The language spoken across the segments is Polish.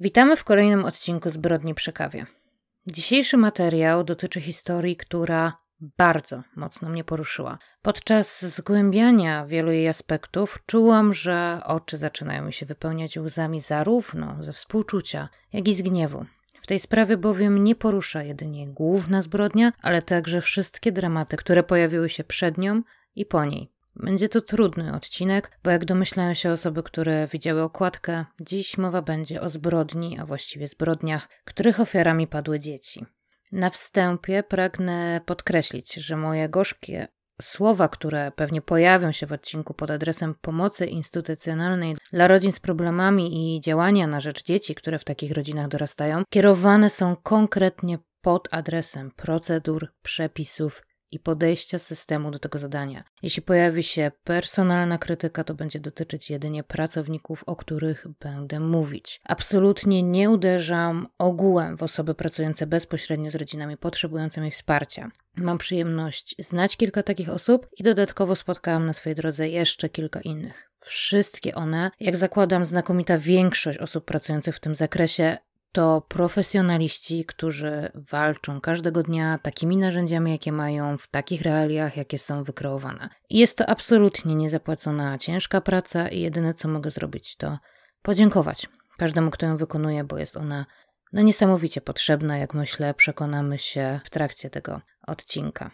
Witamy w kolejnym odcinku Zbrodni przy kawie. Dzisiejszy materiał dotyczy historii, która bardzo mocno mnie poruszyła. Podczas zgłębiania wielu jej aspektów czułam, że oczy zaczynają mi się wypełniać łzami zarówno ze współczucia, jak i z gniewu. W tej sprawie bowiem nie porusza jedynie główna zbrodnia, ale także wszystkie dramaty, które pojawiły się przed nią i po niej. Będzie to trudny odcinek, bo jak domyślają się osoby, które widziały okładkę, dziś mowa będzie o zbrodni, a właściwie zbrodniach, których ofiarami padły dzieci. Na wstępie pragnę podkreślić, że moje gorzkie słowa, które pewnie pojawią się w odcinku pod adresem pomocy instytucjonalnej dla rodzin z problemami i działania na rzecz dzieci, które w takich rodzinach dorastają, kierowane są konkretnie pod adresem procedur, przepisów i podejścia systemu do tego zadania. Jeśli pojawi się personalna krytyka, to będzie dotyczyć jedynie pracowników, o których będę mówić. Absolutnie nie uderzam ogółem w osoby pracujące bezpośrednio z rodzinami potrzebującymi wsparcia. Mam przyjemność znać kilka takich osób i dodatkowo spotkałam na swojej drodze jeszcze kilka innych. Wszystkie one, jak zakładam, znakomita większość osób pracujących w tym zakresie, to profesjonaliści, którzy walczą każdego dnia takimi narzędziami, jakie mają, w takich realiach, jakie są wykreowane. Jest to absolutnie niezapłacona ciężka praca i jedyne, co mogę zrobić, to podziękować każdemu, kto ją wykonuje, bo jest ona no niesamowicie potrzebna, jak myślę, przekonamy się w trakcie tego odcinka.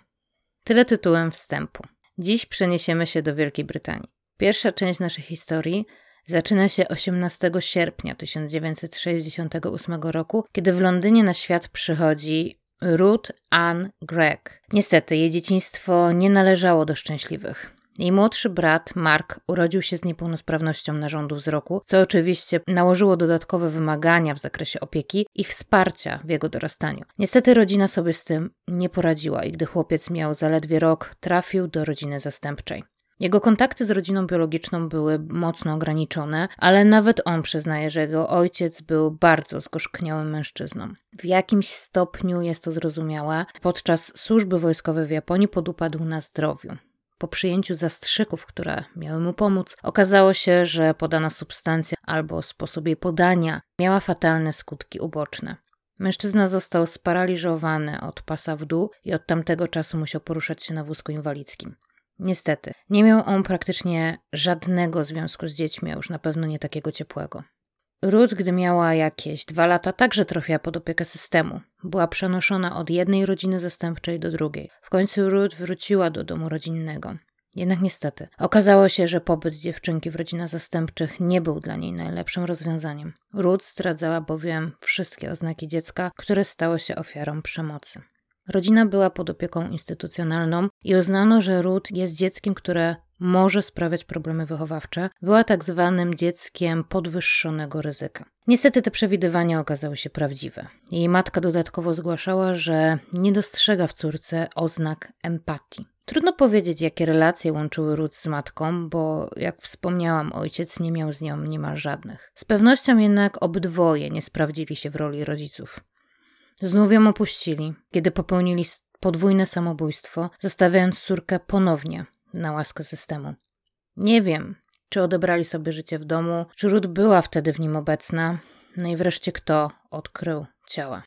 Tyle tytułem wstępu. Dziś przeniesiemy się do Wielkiej Brytanii. Pierwsza część naszej historii zaczyna się 18 sierpnia 1968 roku, kiedy w Londynie na świat przychodzi Ruth Ann Gregg. Niestety, jej dzieciństwo nie należało do szczęśliwych. Jej młodszy brat, Mark, urodził się z niepełnosprawnością narządu wzroku, co oczywiście nałożyło dodatkowe wymagania w zakresie opieki i wsparcia w jego dorastaniu. Niestety rodzina sobie z tym nie poradziła i gdy chłopiec miał zaledwie rok, trafił do rodziny zastępczej. Jego kontakty z rodziną biologiczną były mocno ograniczone, ale nawet on przyznaje, że jego ojciec był bardzo zgorzkniałym mężczyzną. W jakimś stopniu jest to zrozumiałe. Podczas służby wojskowej w Japonii podupadł na zdrowiu. Po przyjęciu zastrzyków, które miały mu pomóc, okazało się, że podana substancja albo sposób jej podania miała fatalne skutki uboczne. Mężczyzna został sparaliżowany od pasa w dół i od tamtego czasu musiał poruszać się na wózku inwalidzkim. Niestety, nie miał on praktycznie żadnego związku z dziećmi, a już na pewno nie takiego ciepłego. Ruth, gdy miała jakieś dwa lata, także trafiła pod opiekę systemu. Była przenoszona od jednej rodziny zastępczej do drugiej. W końcu Ruth wróciła do domu rodzinnego. Jednak niestety, okazało się, że pobyt dziewczynki w rodzinach zastępczych nie był dla niej najlepszym rozwiązaniem. Ruth zdradzała bowiem wszystkie oznaki dziecka, które stało się ofiarą przemocy. Rodzina była pod opieką instytucjonalną i uznano, że Ruth jest dzieckiem, które może sprawiać problemy wychowawcze. Była tak zwanym dzieckiem podwyższonego ryzyka. Niestety te przewidywania okazały się prawdziwe. Jej matka dodatkowo zgłaszała, że nie dostrzega w córce oznak empatii. Trudno powiedzieć, jakie relacje łączyły Ruth z matką, bo jak wspomniałam, ojciec nie miał z nią niemal żadnych. Z pewnością jednak obydwoje nie sprawdzili się w roli rodziców. Znów ją opuścili, kiedy popełnili podwójne samobójstwo, zostawiając córkę ponownie na łaskę systemu. Nie wiem, czy odebrali sobie życie w domu, czy Ruth była wtedy w nim obecna, no i wreszcie kto odkrył ciała.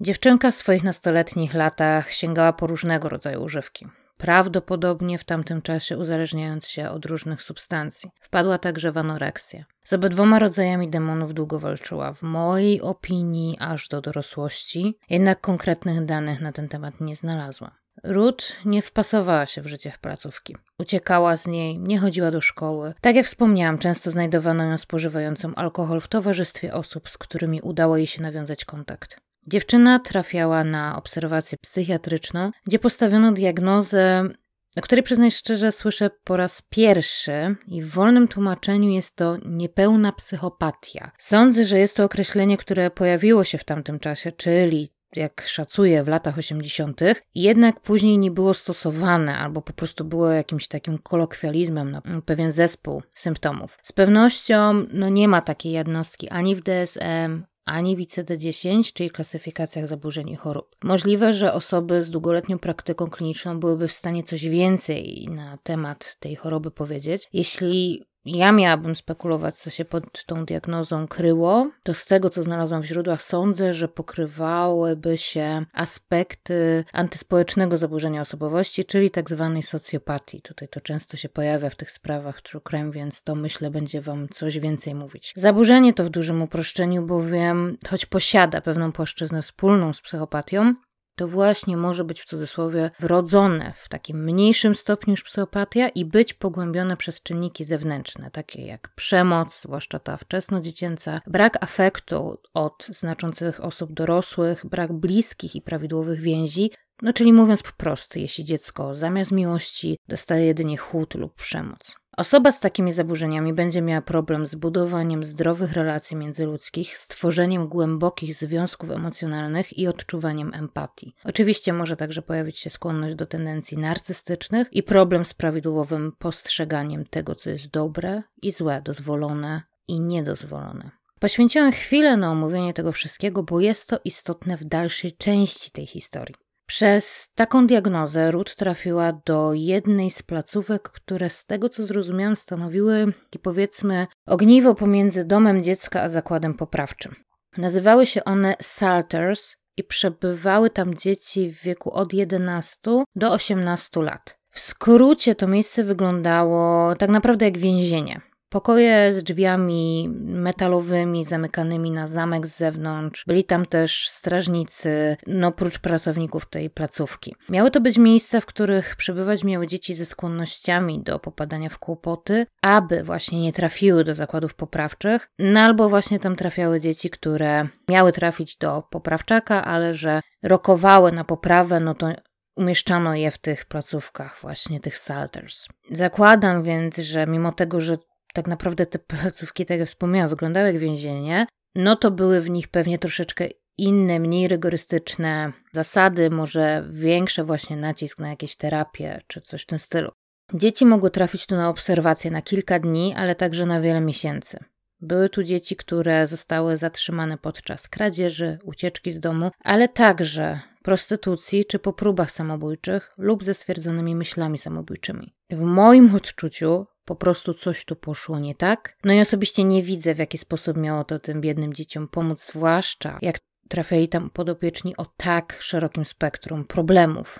Dziewczynka w swoich nastoletnich latach sięgała po różnego rodzaju używki prawdopodobnie w tamtym czasie uzależniając się od różnych substancji. Wpadła także w anoreksję. Z obydwoma rodzajami demonów długo walczyła, w mojej opinii aż do dorosłości, jednak konkretnych danych na ten temat nie znalazła. Ruth nie wpasowała się w życie placówki. Uciekała z niej, nie chodziła do szkoły. Tak jak wspomniałam, często znajdowano ją spożywającą alkohol w towarzystwie osób, z którymi udało jej się nawiązać kontakt. Dziewczyna trafiała na obserwację psychiatryczną, gdzie postawiono diagnozę, o której przyznaj szczerze słyszę po raz pierwszy i w wolnym tłumaczeniu jest to niepełna psychopatia. Sądzę, że jest to określenie, które pojawiło się w tamtym czasie, czyli jak szacuję, w latach 80., jednak później nie było stosowane, albo po prostu było jakimś takim kolokwializmem na pewien zespół symptomów. Z pewnością no, nie ma takiej jednostki ani w DSM, ani w ICD-10, czyli klasyfikacjach zaburzeń i chorób. Możliwe, że osoby z długoletnią praktyką kliniczną byłyby w stanie coś więcej na temat tej choroby powiedzieć. Jeśli ja miałabym spekulować, co się pod tą diagnozą kryło, to z tego, co znalazłam w źródłach, sądzę, że pokrywałyby się aspekty antyspołecznego zaburzenia osobowości, czyli tak zwanej socjopatii. Tutaj to często się pojawia w tych sprawach true crime, więc to myślę będzie Wam coś więcej mówić. Zaburzenie to w dużym uproszczeniu, bowiem choć posiada pewną płaszczyznę wspólną z psychopatią, to właśnie może być w cudzysłowie wrodzone w takim mniejszym stopniu niż psychopatia i być pogłębione przez czynniki zewnętrzne, takie jak przemoc, zwłaszcza ta wczesnodziecięca, brak afektu od znaczących osób dorosłych, brak bliskich i prawidłowych więzi, no czyli mówiąc po prostu, jeśli dziecko zamiast miłości dostaje jedynie chłód lub przemoc. Osoba z takimi zaburzeniami będzie miała problem z budowaniem zdrowych relacji międzyludzkich, stworzeniem głębokich związków emocjonalnych i odczuwaniem empatii. Oczywiście może także pojawić się skłonność do tendencji narcystycznych i problem z prawidłowym postrzeganiem tego, co jest dobre i złe, dozwolone i niedozwolone. Poświęciłem chwilę na omówienie tego wszystkiego, bo jest to istotne w dalszej części tej historii. Przez taką diagnozę Ruth trafiła do jednej z placówek, które z tego co zrozumiałam stanowiły, powiedzmy, ogniwo pomiędzy domem dziecka a zakładem poprawczym. Nazywały się one Salters i przebywały tam dzieci w wieku od 11 do 18 lat. W skrócie to miejsce wyglądało tak naprawdę jak więzienie. Pokoje z drzwiami metalowymi, zamykanymi na zamek z zewnątrz. Byli tam też strażnicy, no prócz pracowników tej placówki. Miały to być miejsca, w których przebywać miały dzieci ze skłonnościami do popadania w kłopoty, aby właśnie nie trafiły do zakładów poprawczych, no albo właśnie tam trafiały dzieci, które miały trafić do poprawczaka, ale że rokowały na poprawę, no to umieszczano je w tych placówkach, właśnie tych salters. Zakładam więc, że mimo tego, że tak naprawdę te placówki, tak jak wspomniałam, wyglądały jak więzienie, no to były w nich pewnie troszeczkę inne, mniej rygorystyczne zasady, może większy właśnie nacisk na jakieś terapie czy coś w tym stylu. Dzieci mogły trafić tu na obserwację na kilka dni, ale także na wiele miesięcy. Były tu dzieci, które zostały zatrzymane podczas kradzieży, ucieczki z domu, ale także prostytucji czy po próbach samobójczych lub ze stwierdzonymi myślami samobójczymi. W moim odczuciu po prostu coś tu poszło nie tak. No i osobiście nie widzę, w jaki sposób miało to tym biednym dzieciom pomóc, zwłaszcza jak trafiali tam podopieczni o tak szerokim spektrum problemów.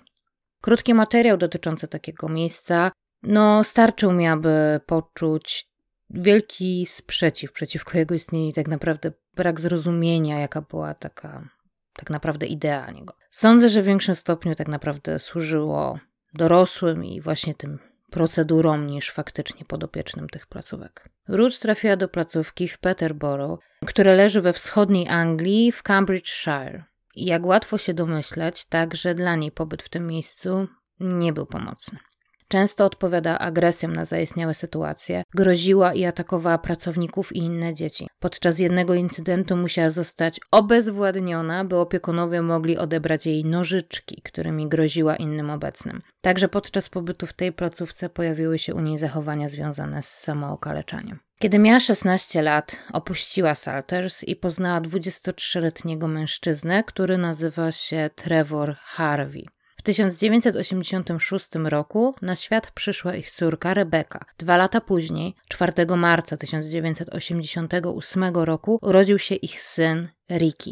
Krótki materiał dotyczący takiego miejsca, no starczył mi, aby poczuć wielki sprzeciw przeciwko jego istnieniu i tak naprawdę brak zrozumienia, jaka była taka tak naprawdę idea niego. Sądzę, że w większym stopniu tak naprawdę służyło dorosłym i właśnie tym procedurą niż faktycznie podopiecznym tych placówek. Ruth trafiła do placówki w Peterborough, które leży we wschodniej Anglii w Cambridgeshire. I jak łatwo się domyślać, także dla niej pobyt w tym miejscu nie był pomocny. Często odpowiada agresją na zaistniałe sytuacje, groziła i atakowała pracowników i inne dzieci. Podczas jednego incydentu musiała zostać obezwładniona, by opiekunowie mogli odebrać jej nożyczki, którymi groziła innym obecnym. Także podczas pobytu w tej placówce pojawiły się u niej zachowania związane z samookaleczaniem. Kiedy miała 16 lat, opuściła Salters i poznała 23-letniego mężczyznę, który nazywa się Trevor Harvey. W 1986 roku na świat przyszła ich córka Rebeka. Dwa lata później, 4 marca 1988 roku, urodził się ich syn Ricky.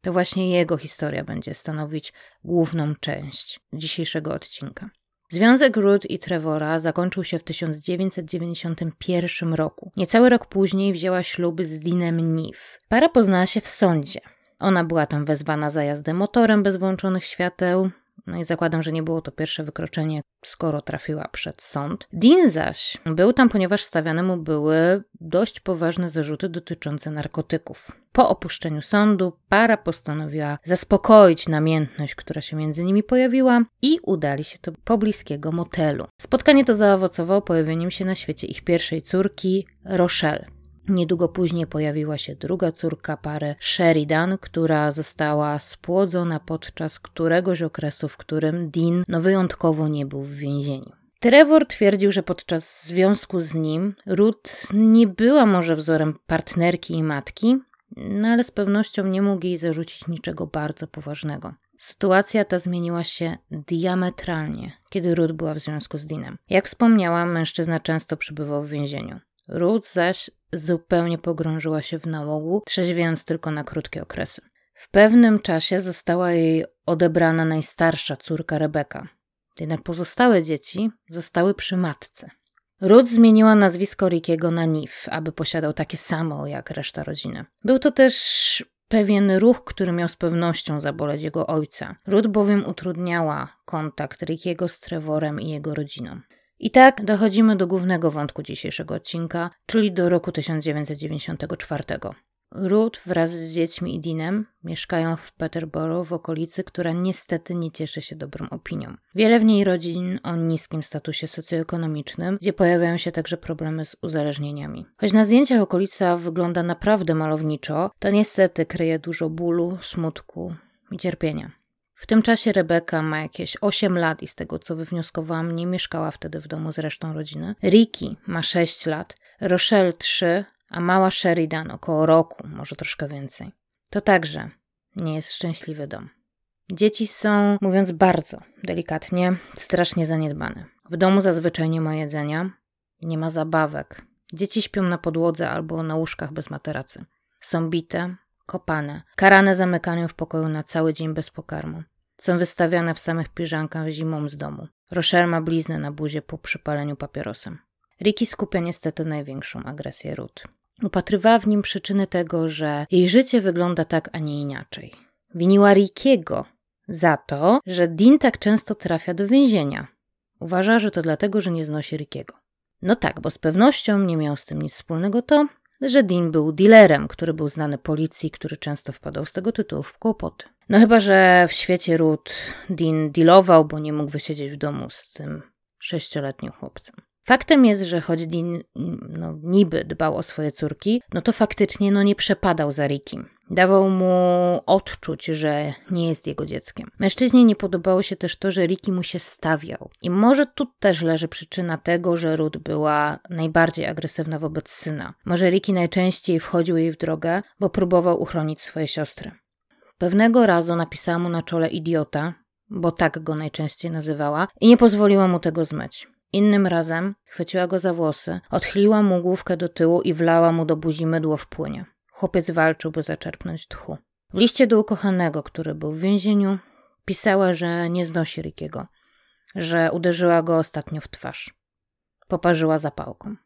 To właśnie jego historia będzie stanowić główną część dzisiejszego odcinka. Związek Ruth i Trevora zakończył się w 1991 roku. Niecały rok później wzięła ślub z Dinem Neve. Para poznała się w sądzie. Ona była tam wezwana za jazdę motorem bez włączonych świateł. No i zakładam, że nie było to pierwsze wykroczenie, skoro trafiła przed sąd. Dean zaś był tam, ponieważ stawiane mu były dość poważne zarzuty dotyczące narkotyków. Po opuszczeniu sądu para postanowiła zaspokoić namiętność, która się między nimi pojawiła i udali się do pobliskiego motelu. Spotkanie to zaowocowało pojawieniem się na świecie ich pierwszej córki, Rochelle. Niedługo później pojawiła się druga córka pary Sheridan, która została spłodzona podczas któregoś okresu, w którym Dean no wyjątkowo nie był w więzieniu. Trevor twierdził, że podczas związku z nim Ruth nie była może wzorem partnerki i matki, no ale z pewnością nie mógł jej zarzucić niczego bardzo poważnego. Sytuacja ta zmieniła się diametralnie, kiedy Ruth była w związku z Deanem. Jak wspomniałam, mężczyzna często przebywał w więzieniu. Ruth zaś zupełnie pogrążyła się w nałogu, trzeźwiąc tylko na krótkie okresy. W pewnym czasie została jej odebrana najstarsza córka Rebeka. Jednak pozostałe dzieci zostały przy matce. Ruth zmieniła nazwisko Rickiego na Nif, aby posiadał takie samo jak reszta rodziny. Był to też pewien ruch, który miał z pewnością zaboleć jego ojca. Ruth bowiem utrudniała kontakt Rickiego z Trevorem i jego rodziną. I tak dochodzimy do głównego wątku dzisiejszego odcinka, czyli do roku 1994. Ruth wraz z dziećmi i Dinem mieszkają w Peterborough w okolicy, która niestety nie cieszy się dobrą opinią. Wiele w niej rodzin o niskim statusie socjoekonomicznym, gdzie pojawiają się także problemy z uzależnieniami. Choć na zdjęciach okolica wygląda naprawdę malowniczo, to niestety kryje dużo bólu, smutku i cierpienia. W tym czasie Rebeka ma jakieś 8 lat i z tego co wywnioskowałam, nie mieszkała wtedy w domu z resztą rodziny. Ricky ma 6 lat, Rochelle 3, a mała Sheridan około roku, może troszkę więcej. To także nie jest szczęśliwy dom. Dzieci są, mówiąc bardzo delikatnie, strasznie zaniedbane. W domu zazwyczaj nie ma jedzenia, nie ma zabawek. Dzieci śpią na podłodze albo na łóżkach bez materacy. Są bite, kopane, karane zamykaniem w pokoju na cały dzień bez pokarmu. Są wystawiane w samych piżankach zimą z domu. Rochelle ma bliznę na buzie po przypaleniu papierosem. Ricky skupia niestety największą agresję Ruth. Upatrywała w nim przyczyny tego, że jej życie wygląda tak, a nie inaczej. Winiła Rickiego za to, że Dean tak często trafia do więzienia. Uważa, że to dlatego, że nie znosi Rickiego. No tak, bo z pewnością nie miał z tym nic wspólnego to, że Dean był dealerem, który był znany policji, który często wpadał z tego tytułu w kłopoty. No chyba, że w świecie Ruth Dean dealował, bo nie mógł wysiedzieć w domu z tym sześcioletnim chłopcem. Faktem jest, że choć Dean no, niby dbał o swoje córki, no to faktycznie no, nie przepadał za Rickim. Dawał mu odczuć, że nie jest jego dzieckiem. Mężczyźnie nie podobało się też to, że Ricky mu się stawiał. I może tu też leży przyczyna tego, że Ruth była najbardziej agresywna wobec syna. Może Ricky najczęściej wchodził jej w drogę, bo próbował uchronić swoje siostry. Pewnego razu napisała mu na czole idiota, bo tak go najczęściej nazywała, i nie pozwoliła mu tego zmyć. Innym razem chwyciła go za włosy, odchyliła mu główkę do tyłu i wlała mu do buzi mydło w płynie. Chłopiec walczył, by zaczerpnąć tchu. W liście do ukochanego, który był w więzieniu, pisała, że nie znosi Rickiego, że uderzyła go ostatnio w twarz. Poparzyła zapałką.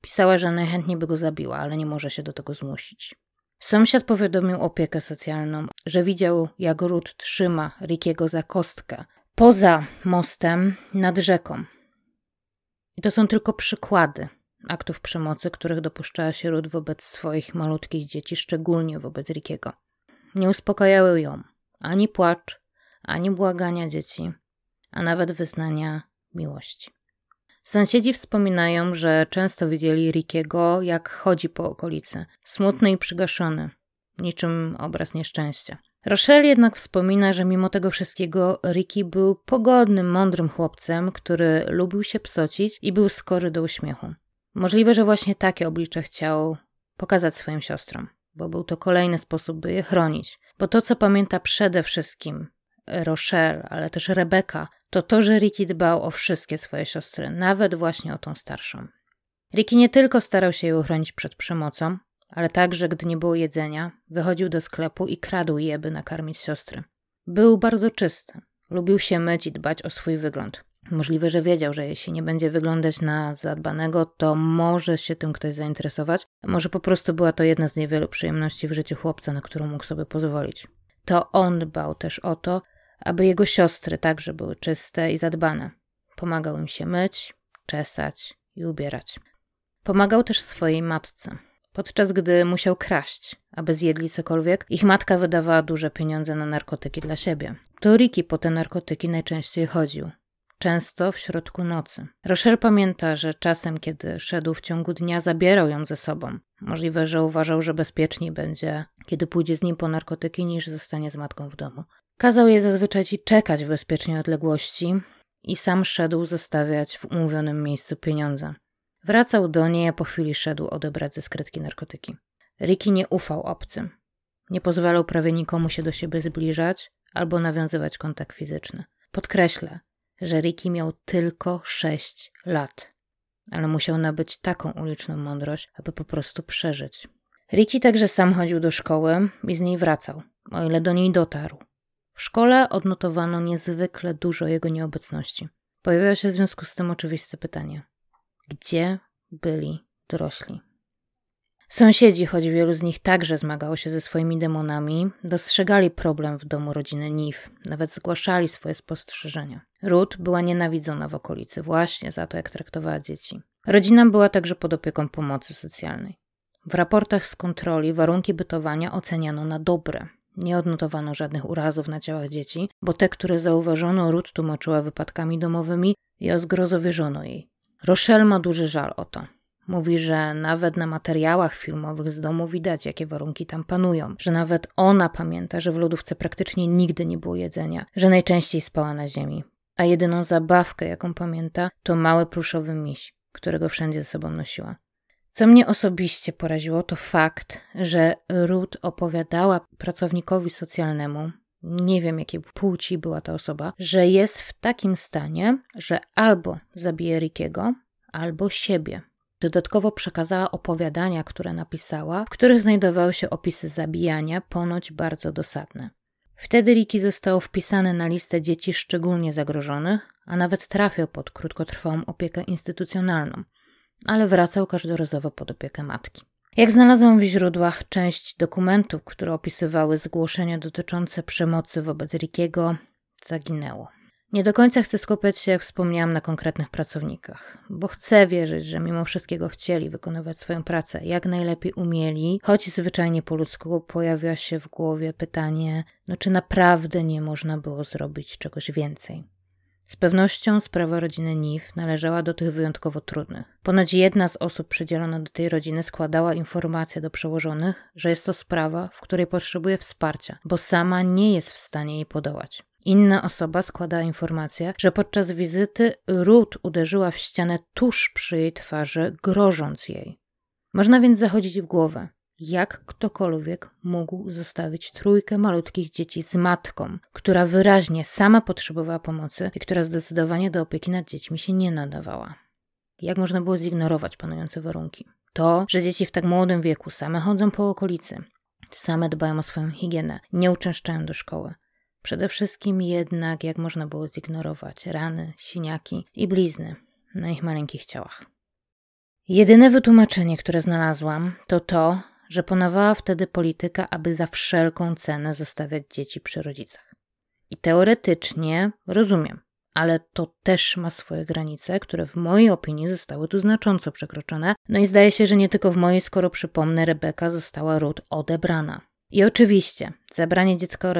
Pisała, że najchętniej by go zabiła, ale nie może się do tego zmusić. Sąsiad powiadomił opiekę socjalną, że widział, jak Ruth trzyma Rickiego za kostkę poza mostem nad rzeką, i to są tylko przykłady aktów przemocy, których dopuszczała się Ruth wobec swoich malutkich dzieci, szczególnie wobec Rickiego. Nie uspokajały ją ani płacz, ani błagania dzieci, a nawet wyznania miłości. Sąsiedzi wspominają, że często widzieli Rickiego, jak chodzi po okolicy, smutny i przygaszony, niczym obraz nieszczęścia. Rochelle jednak wspomina, że mimo tego wszystkiego Ricky był pogodnym, mądrym chłopcem, który lubił się psocić i był skory do uśmiechu. Możliwe, że właśnie takie oblicze chciał pokazać swoim siostrom, bo był to kolejny sposób, by je chronić. Bo to, co pamięta przede wszystkim Rochelle, ale też Rebeka, to to, że Ricky dbał o wszystkie swoje siostry, nawet właśnie o tą starszą. Ricky nie tylko starał się je uchronić przed przemocą, ale także, gdy nie było jedzenia, wychodził do sklepu i kradł je, by nakarmić siostry. Był bardzo czysty. Lubił się myć i dbać o swój wygląd. Możliwe, że wiedział, że jeśli nie będzie wyglądać na zadbanego, to może się tym ktoś zainteresować, może po prostu była to jedna z niewielu przyjemności w życiu chłopca, na którą mógł sobie pozwolić. To on dbał też o to, aby jego siostry także były czyste i zadbane. Pomagał im się myć, czesać i ubierać. Pomagał też swojej matce. Podczas gdy musiał kraść, aby zjedli cokolwiek, ich matka wydawała duże pieniądze na narkotyki dla siebie. To Ricky po te narkotyki najczęściej chodził. Często w środku nocy. Rochelle pamięta, że czasem, kiedy szedł w ciągu dnia, zabierał ją ze sobą. Możliwe, że uważał, że bezpieczniej będzie, kiedy pójdzie z nim po narkotyki, niż zostanie z matką w domu. Kazał jej zazwyczaj czekać w bezpiecznej odległości i sam szedł zostawiać w umówionym miejscu pieniądze. Wracał do niej, a po chwili szedł odebrać ze skrytki narkotyki. Ricky nie ufał obcym. Nie pozwalał prawie nikomu się do siebie zbliżać albo nawiązywać kontakt fizyczny. Podkreślę, że Ricky miał tylko sześć lat. ale musiał nabyć taką uliczną mądrość, aby po prostu przeżyć. Ricky także sam chodził do szkoły i z niej wracał, o ile do niej dotarł. W szkole odnotowano niezwykle dużo jego nieobecności. Pojawiło się w związku z tym oczywiste pytanie: gdzie byli dorośli? Sąsiedzi, choć wielu z nich także zmagało się ze swoimi demonami, dostrzegali problem w domu rodziny Nif, nawet zgłaszali swoje spostrzeżenia. Ruth była nienawidzona w okolicy właśnie za to, jak traktowała dzieci. Rodzina była także pod opieką pomocy socjalnej. W raportach z kontroli warunki bytowania oceniano na dobre. Nie odnotowano żadnych urazów na ciałach dzieci, bo te, które zauważono, Ruth tłumaczyła wypadkami domowymi i o zgrozo wierzono jej. Rochelle ma duży żal o to. Mówi, że nawet na materiałach filmowych z domu widać, jakie warunki tam panują, że nawet ona pamięta, że w lodówce praktycznie nigdy nie było jedzenia, że najczęściej spała na ziemi. A jedyną zabawkę, jaką pamięta, to mały pluszowy miś, którego wszędzie ze sobą nosiła. Co mnie osobiście poraziło, to fakt, że Ruth opowiadała pracownikowi socjalnemu, nie wiem jakiej płci była ta osoba, że jest w takim stanie, że albo zabije Rickiego, albo siebie. Dodatkowo przekazała opowiadania, które napisała, w których znajdowały się opisy zabijania, ponoć bardzo dosadne. Wtedy Ricky został wpisany na listę dzieci szczególnie zagrożonych, a nawet trafił pod krótkotrwałą opiekę instytucjonalną, ale wracał każdorazowo pod opiekę matki. Jak znalazłam w źródłach, część dokumentów, które opisywały zgłoszenia dotyczące przemocy wobec Rickiego, zaginęło. Nie do końca chcę skupiać się, jak wspomniałam, na konkretnych pracownikach, bo chcę wierzyć, że mimo wszystkiego chcieli wykonywać swoją pracę jak najlepiej umieli, choć zwyczajnie po ludzku pojawia się w głowie pytanie, no czy naprawdę nie można było zrobić czegoś więcej. Z pewnością sprawa rodziny Nif należała do tych wyjątkowo trudnych. Ponoć jedna z osób przydzielona do tej rodziny składała informację do przełożonych, że jest to sprawa, w której potrzebuje wsparcia, bo sama nie jest w stanie jej podołać. Inna osoba składa informację, że podczas wizyty Ruth uderzyła w ścianę tuż przy jej twarzy, grożąc jej. Można więc zachodzić w głowę, jak ktokolwiek mógł zostawić trójkę malutkich dzieci z matką, która wyraźnie sama potrzebowała pomocy i która zdecydowanie do opieki nad dziećmi się nie nadawała. Jak można było zignorować panujące warunki? To, że dzieci w tak młodym wieku same chodzą po okolicy, same dbają o swoją higienę, nie uczęszczają do szkoły, Przede wszystkim jednak, jak można było zignorować, rany, siniaki i blizny na ich maleńkich ciałach. Jedyne wytłumaczenie, które znalazłam, to to, że panowała wtedy polityka, aby za wszelką cenę zostawiać dzieci przy rodzicach. I teoretycznie rozumiem, ale to też ma swoje granice, które w mojej opinii zostały tu znacząco przekroczone. No i zdaje się, że nie tylko w mojej, skoro przypomnę, Rebeka została Ruth odebrana. I oczywiście, zabranie dziecka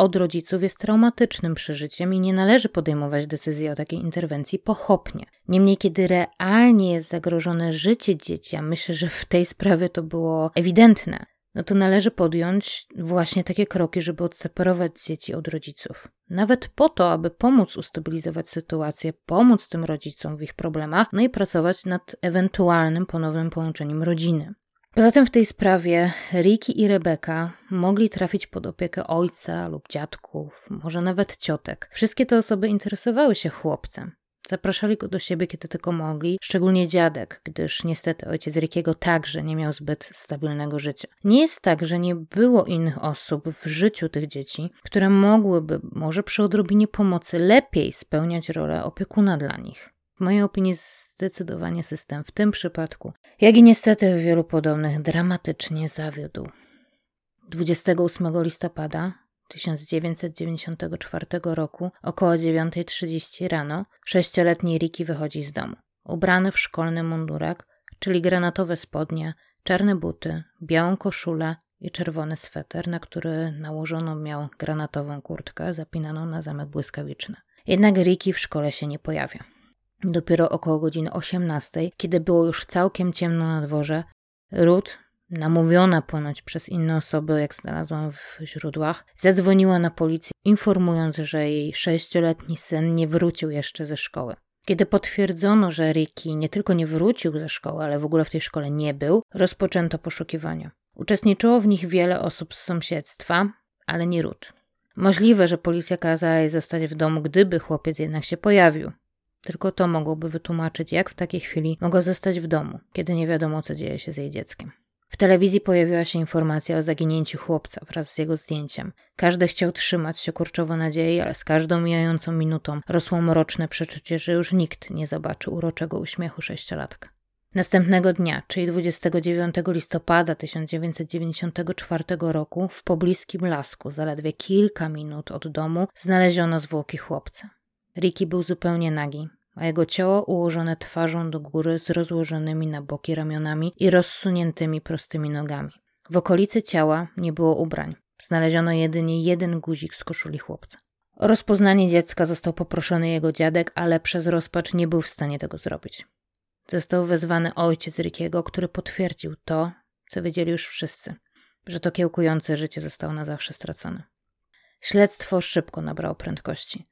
od rodziców jest traumatycznym przeżyciem i nie należy podejmować decyzji o takiej interwencji pochopnie. Niemniej, kiedy realnie jest zagrożone życie dzieci, a myślę, że w tej sprawie to było ewidentne, no to należy podjąć właśnie takie kroki, żeby odseparować dzieci od rodziców. Nawet po to, aby pomóc ustabilizować sytuację, pomóc tym rodzicom w ich problemach, no i pracować nad ewentualnym ponownym połączeniem rodziny. Poza tym w tej sprawie Ricky i Rebeka mogli trafić pod opiekę ojca lub dziadków, może nawet ciotek. Wszystkie te osoby interesowały się chłopcem. Zapraszali go do siebie, kiedy tylko mogli, szczególnie dziadek, gdyż niestety ojciec Rickiego także nie miał zbyt stabilnego życia. Nie jest tak, że nie było innych osób w życiu tych dzieci, które mogłyby, może przy odrobinie pomocy, lepiej spełniać rolę opiekuna dla nich. W mojej opinii zdecydowanie system w tym przypadku, jak i niestety w wielu podobnych, dramatycznie zawiódł. 28 listopada 1994 roku około 9.30 rano sześcioletni Ricky wychodzi z domu. Ubrany w szkolny mundurek, czyli granatowe spodnie, czarne buty, białą koszulę i czerwony sweter, na który nałożono miał granatową kurtkę zapinaną na zamek błyskawiczny. Jednak Ricky w szkole się nie pojawia. Dopiero około godziny 18, kiedy było już całkiem ciemno na dworze, Ruth, namówiona ponoć przez inne osoby, jak znalazłam w źródłach, zadzwoniła na policję, informując, że jej sześcioletni syn nie wrócił jeszcze ze szkoły. Kiedy potwierdzono, że Ricky nie tylko nie wrócił ze szkoły, ale w ogóle w tej szkole nie był, rozpoczęto poszukiwania. Uczestniczyło w nich wiele osób z sąsiedztwa, ale nie Ruth. Możliwe, że policja kazała jej zostać w domu, gdyby chłopiec jednak się pojawił. Tylko to mogłoby wytłumaczyć, jak w takiej chwili mogła zostać w domu, kiedy nie wiadomo, co dzieje się z jej dzieckiem. W telewizji pojawiła się informacja o zaginięciu chłopca wraz z jego zdjęciem. Każdy chciał trzymać się kurczowo nadziei, ale z każdą mijającą minutą rosło mroczne przeczucie, że już nikt nie zobaczy uroczego uśmiechu sześciolatka. Następnego dnia, czyli 29 listopada 1994 roku, w pobliskim lasku, zaledwie kilka minut od domu, znaleziono zwłoki chłopca. Ricky był zupełnie nagi, a jego ciało ułożone twarzą do góry z rozłożonymi na boki ramionami i rozsuniętymi prostymi nogami. W okolicy ciała nie było ubrań. Znaleziono jedynie jeden guzik z koszuli chłopca. O rozpoznanie dziecka został poproszony jego dziadek, ale przez rozpacz nie był w stanie tego zrobić. Został wezwany ojciec Rickiego, który potwierdził to, co wiedzieli już wszyscy, że to kiełkujące życie zostało na zawsze stracone. Śledztwo szybko nabrało prędkości.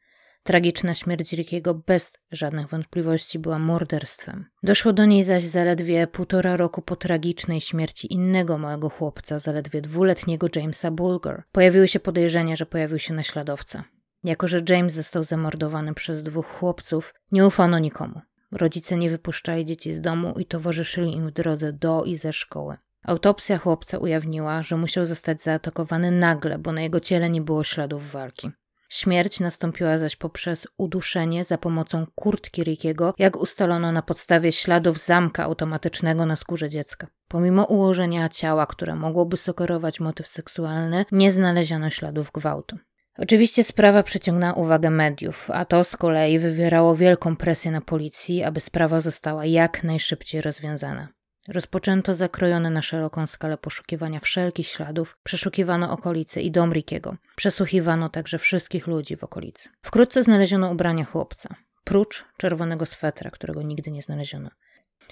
Tragiczna śmierć Rickiego bez żadnych wątpliwości była morderstwem. Doszło do niej zaś zaledwie półtora roku po tragicznej śmierci innego małego chłopca, zaledwie dwuletniego Jamesa Bulger. Pojawiły się podejrzenia, że pojawił się naśladowca. Jako, że James został zamordowany przez dwóch chłopców, nie ufano nikomu. Rodzice nie wypuszczali dzieci z domu i towarzyszyli im w drodze do i ze szkoły. Autopsja chłopca ujawniła, że musiał zostać zaatakowany nagle, bo na jego ciele nie było śladów walki. Śmierć nastąpiła zaś poprzez uduszenie za pomocą kurtki Rickiego, jak ustalono na podstawie śladów zamka automatycznego na skórze dziecka. Pomimo ułożenia ciała, które mogłoby sugerować motyw seksualny, nie znaleziono śladów gwałtu. Oczywiście sprawa przyciągnęła uwagę mediów, a to z kolei wywierało wielką presję na policji, aby sprawa została jak najszybciej rozwiązana. Rozpoczęto zakrojone na szeroką skalę poszukiwania wszelkich śladów, przeszukiwano okolice i dom Rickiego. Przesłuchiwano także wszystkich ludzi w okolicy. Wkrótce znaleziono ubrania chłopca, prócz czerwonego swetra, którego nigdy nie znaleziono.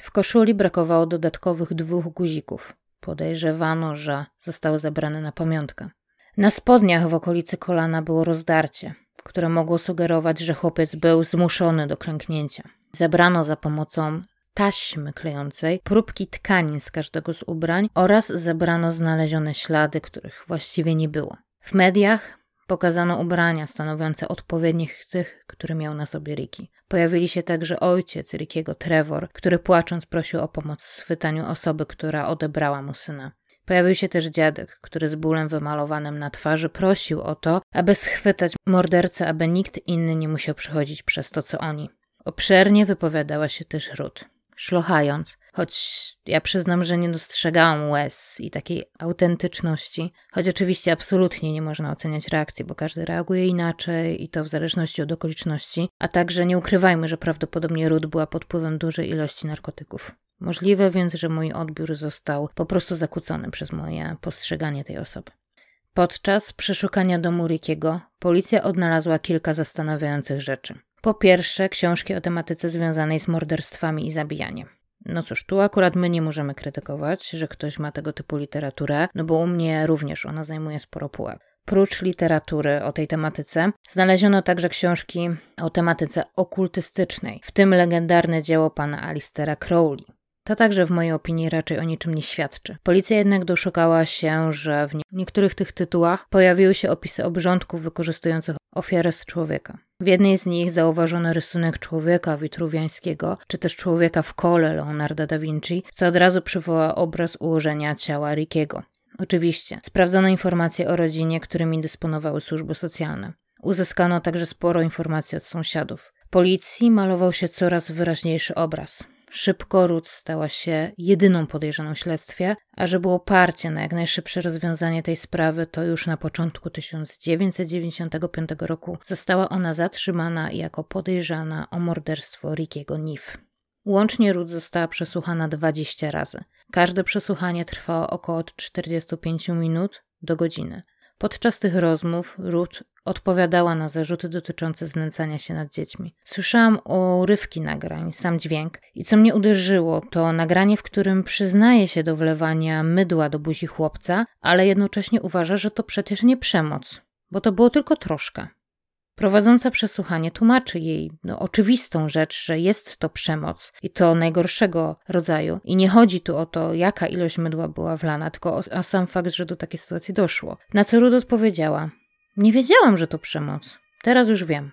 W koszuli brakowało dodatkowych dwóch guzików. Podejrzewano, że zostały zabrane na pamiątkę. Na spodniach w okolicy kolana było rozdarcie, które mogło sugerować, że chłopiec był zmuszony do klęknięcia. Zebrano za pomocą taśmy klejącej próbki tkanin z każdego z ubrań oraz zebrano znalezione ślady, których właściwie nie było. W mediach pokazano ubrania stanowiące odpowiednich tych, które miał na sobie Ricky. Pojawili się także ojciec Rickiego, Trevor, który płacząc prosił o pomoc w schwytaniu osoby, która odebrała mu syna. Pojawił się też dziadek, który z bólem wymalowanym na twarzy prosił o to, aby schwytać mordercę, aby nikt inny nie musiał przechodzić przez to, co oni. Obszernie wypowiadała się też Ruth szlochając, choć ja przyznam, że nie dostrzegałam łez i takiej autentyczności, choć oczywiście absolutnie nie można oceniać reakcji, bo każdy reaguje inaczej i to w zależności od okoliczności, a także nie ukrywajmy, że prawdopodobnie Ruth była pod wpływem dużej ilości narkotyków. Możliwe więc, że mój odbiór został po prostu zakłócony przez moje postrzeganie tej osoby. Podczas przeszukania domu Rickiego policja odnalazła kilka zastanawiających rzeczy. Po pierwsze, książki o tematyce związanej z morderstwami i zabijaniem. No cóż, tu akurat my nie możemy krytykować, że ktoś ma tego typu literaturę, no bo u mnie również ona zajmuje sporo półek. Prócz literatury o tej tematyce, znaleziono także książki o tematyce okultystycznej, w tym legendarne dzieło pana Alistera Crowley. To także w mojej opinii raczej o niczym nie świadczy. Policja jednak doszukała się, że w niektórych tych tytułach pojawiły się opisy obrządków wykorzystujących ofiarę z człowieka. W jednej z nich zauważono rysunek człowieka witruwiańskiego, czy też człowieka w kole Leonarda da Vinci, co od razu przywoła obraz ułożenia ciała Rickiego. Oczywiście, sprawdzono informacje o rodzinie, którymi dysponowały służby socjalne. Uzyskano także sporo informacji od sąsiadów. Policji malował się coraz wyraźniejszy obraz. Szybko Ruth stała się jedyną podejrzaną w śledztwie, a że było parcie na jak najszybsze rozwiązanie tej sprawy, to już na początku 1995 roku została ona zatrzymana jako podejrzana o morderstwo Rickiego Nif. Łącznie Ruth została przesłuchana 20 razy. Każde przesłuchanie trwało około 45 minut do godziny. Podczas tych rozmów Ruth odpowiadała na zarzuty dotyczące znęcania się nad dziećmi. Słyszałam urywki nagrań, sam dźwięk i co mnie uderzyło, to nagranie, w którym przyznaje się do wlewania mydła do buzi chłopca, ale jednocześnie uważa, że to przecież nie przemoc, bo to było tylko troszkę. Prowadząca przesłuchanie tłumaczy jej no, oczywistą rzecz, że jest to przemoc i to najgorszego rodzaju. I nie chodzi tu o to, jaka ilość mydła była wlana, tylko o, o sam fakt, że do takiej sytuacji doszło. Na co Ruth odpowiedziała: Nie wiedziałam, że to przemoc. Teraz już wiem.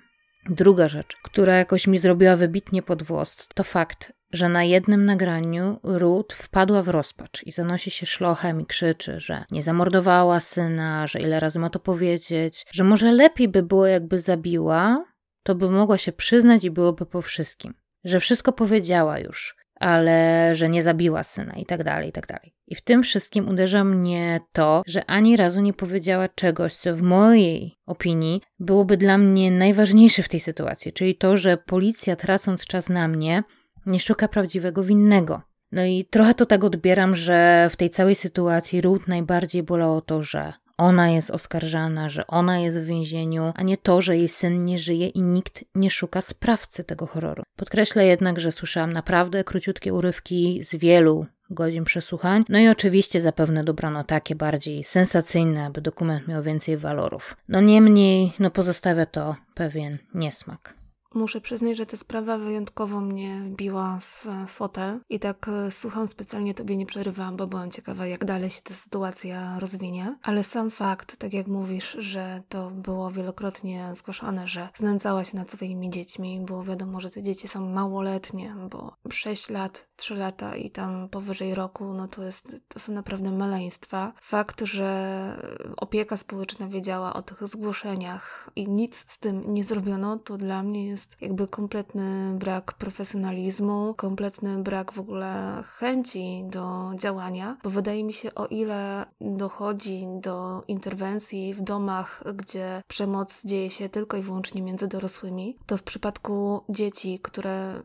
Druga rzecz, która jakoś mi zrobiła wybitnie pod włos, to fakt, że na jednym nagraniu Ruth wpadła w rozpacz i zanosi się szlochem i krzyczy, że nie zamordowała syna, że ile razy ma to powiedzieć, że może lepiej by było, jakby zabiła, to by mogła się przyznać i byłoby po wszystkim. Że wszystko powiedziała już, ale że nie zabiła syna i tak dalej, i tak dalej. I w tym wszystkim uderza mnie to, że ani razu nie powiedziała czegoś, co w mojej opinii byłoby dla mnie najważniejsze w tej sytuacji, czyli to, że policja tracąc czas na mnie, nie szuka prawdziwego winnego. No i trochę to tak odbieram, że w tej całej sytuacji Ruth najbardziej bolało to, że ona jest oskarżana, że ona jest w więzieniu, a nie to, że jej syn nie żyje i nikt nie szuka sprawcy tego horroru. Podkreślę jednak, że słyszałam naprawdę króciutkie urywki z wielu godzin przesłuchań. No i oczywiście zapewne dobrano takie bardziej sensacyjne, aby dokument miał więcej walorów. No niemniej, no pozostawia to pewien niesmak. Muszę przyznać, że ta sprawa wyjątkowo mnie wbiła w fotel i tak e, słucham specjalnie Tobie nie przerywałam, bo byłam ciekawa, jak dalej się ta sytuacja rozwinie. Ale sam fakt, tak jak mówisz, że to było wielokrotnie zgłaszane, że znęcała się nad swoimi dziećmi, było wiadomo, że te dzieci są małoletnie, bo 6 lat, 3 lata i tam powyżej roku, no to, jest, to są naprawdę maleństwa. Fakt, że opieka społeczna wiedziała o tych zgłoszeniach i nic z tym nie zrobiono, to dla mnie jest jest jakby kompletny brak profesjonalizmu, kompletny brak w ogóle chęci do działania, bo wydaje mi się, o ile dochodzi do interwencji w domach, gdzie przemoc dzieje się tylko i wyłącznie między dorosłymi, to w przypadku dzieci, które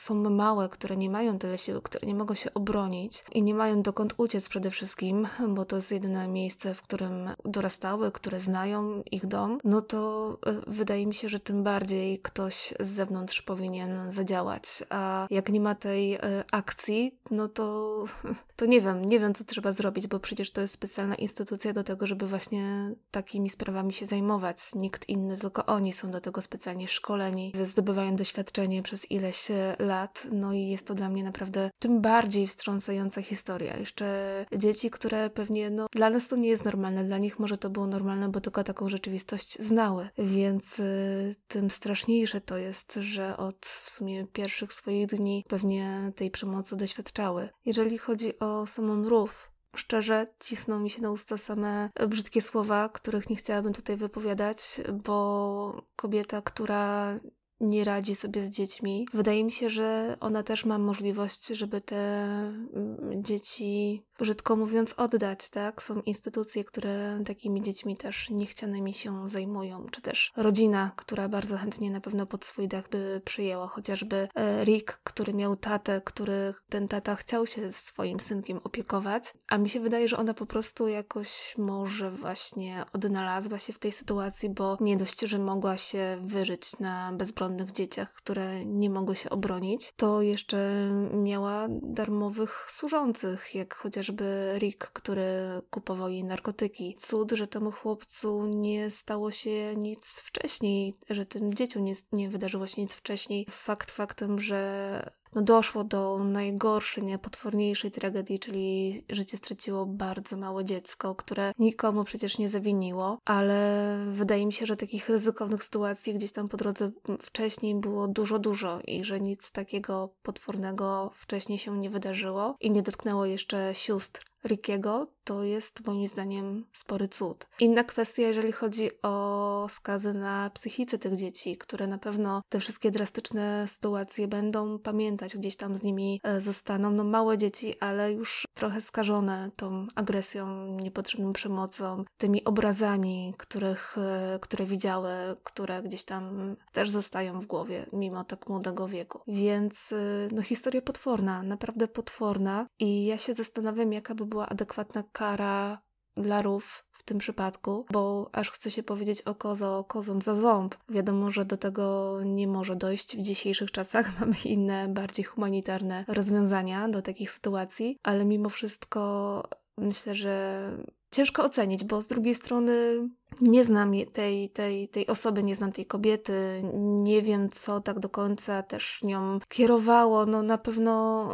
są małe, które nie mają tyle siły, które nie mogą się obronić i nie mają dokąd uciec przede wszystkim, bo to jest jedyne miejsce, w którym dorastały, które znają ich dom, no to e, wydaje mi się, że tym bardziej ktoś z zewnątrz powinien zadziałać. A jak nie ma tej e, akcji, no to, to nie wiem, nie wiem, co trzeba zrobić, bo przecież to jest specjalna instytucja do tego, żeby właśnie takimi sprawami się zajmować. Nikt inny, tylko oni są do tego specjalnie szkoleni, zdobywają doświadczenie przez ileś lat lat, no i jest to dla mnie naprawdę tym bardziej wstrząsająca historia. Jeszcze dzieci, które pewnie, no, dla nas to nie jest normalne, dla nich może to było normalne, bo tylko taką rzeczywistość znały, więc y, tym straszniejsze to jest, że od w sumie pierwszych swoich dni pewnie tej przemocy doświadczały. Jeżeli chodzi o samą Ruf, Szczerze, cisną mi się na usta same brzydkie słowa, których nie chciałabym tutaj wypowiadać, bo kobieta, która nie radzi sobie z dziećmi. Wydaje mi się, że ona też ma możliwość, żeby te mm, dzieci brzydko mówiąc, oddać, tak? Są instytucje, które takimi dziećmi też niechcianymi się zajmują, czy też rodzina, która bardzo chętnie na pewno pod swój dach by przyjęła, chociażby e, Rick, który miał tatę, który ten tata chciał się swoim synkiem opiekować, a mi się wydaje, że ona po prostu jakoś może właśnie odnalazła się w tej sytuacji, bo nie dość, że mogła się wyżyć na bezbronnych dzieciach, które nie mogły się obronić, to jeszcze miała darmowych służących, jak chociaż chociażby Rick, który kupował jej narkotyki. Cud, że temu chłopcu nie stało się nic wcześniej, że tym dzieciom nie, nie wydarzyło się nic wcześniej. Fakt faktem, że no doszło do najgorszej, najpotworniejszej tragedii, czyli życie straciło bardzo małe dziecko, które nikomu przecież nie zawiniło, ale wydaje mi się, że takich ryzykownych sytuacji gdzieś tam po drodze wcześniej było dużo, dużo i że nic takiego potwornego wcześniej się nie wydarzyło i nie dotknęło jeszcze sióstr Rickiego, to jest moim zdaniem spory cud. Inna kwestia, jeżeli chodzi o skazy na psychice tych dzieci, które na pewno te wszystkie drastyczne sytuacje będą pamiętać, gdzieś tam z nimi e, zostaną. No małe dzieci, ale już trochę skażone tą agresją, niepotrzebną przemocą, tymi obrazami, których, e, które widziały, które gdzieś tam też zostają w głowie, mimo tak młodego wieku. Więc e, no historia potworna, naprawdę potworna i ja się zastanawiam, jaka by była adekwatna kara dla rów w tym przypadku, bo aż chce się powiedzieć o kozo, kozą za ząb. Wiadomo, że do tego nie może dojść w dzisiejszych czasach. Mamy inne, bardziej humanitarne rozwiązania do takich sytuacji, ale mimo wszystko myślę, że ciężko ocenić, bo z drugiej strony nie znam tej, tej, tej osoby, nie znam tej kobiety, nie wiem, co tak do końca też nią kierowało. No na pewno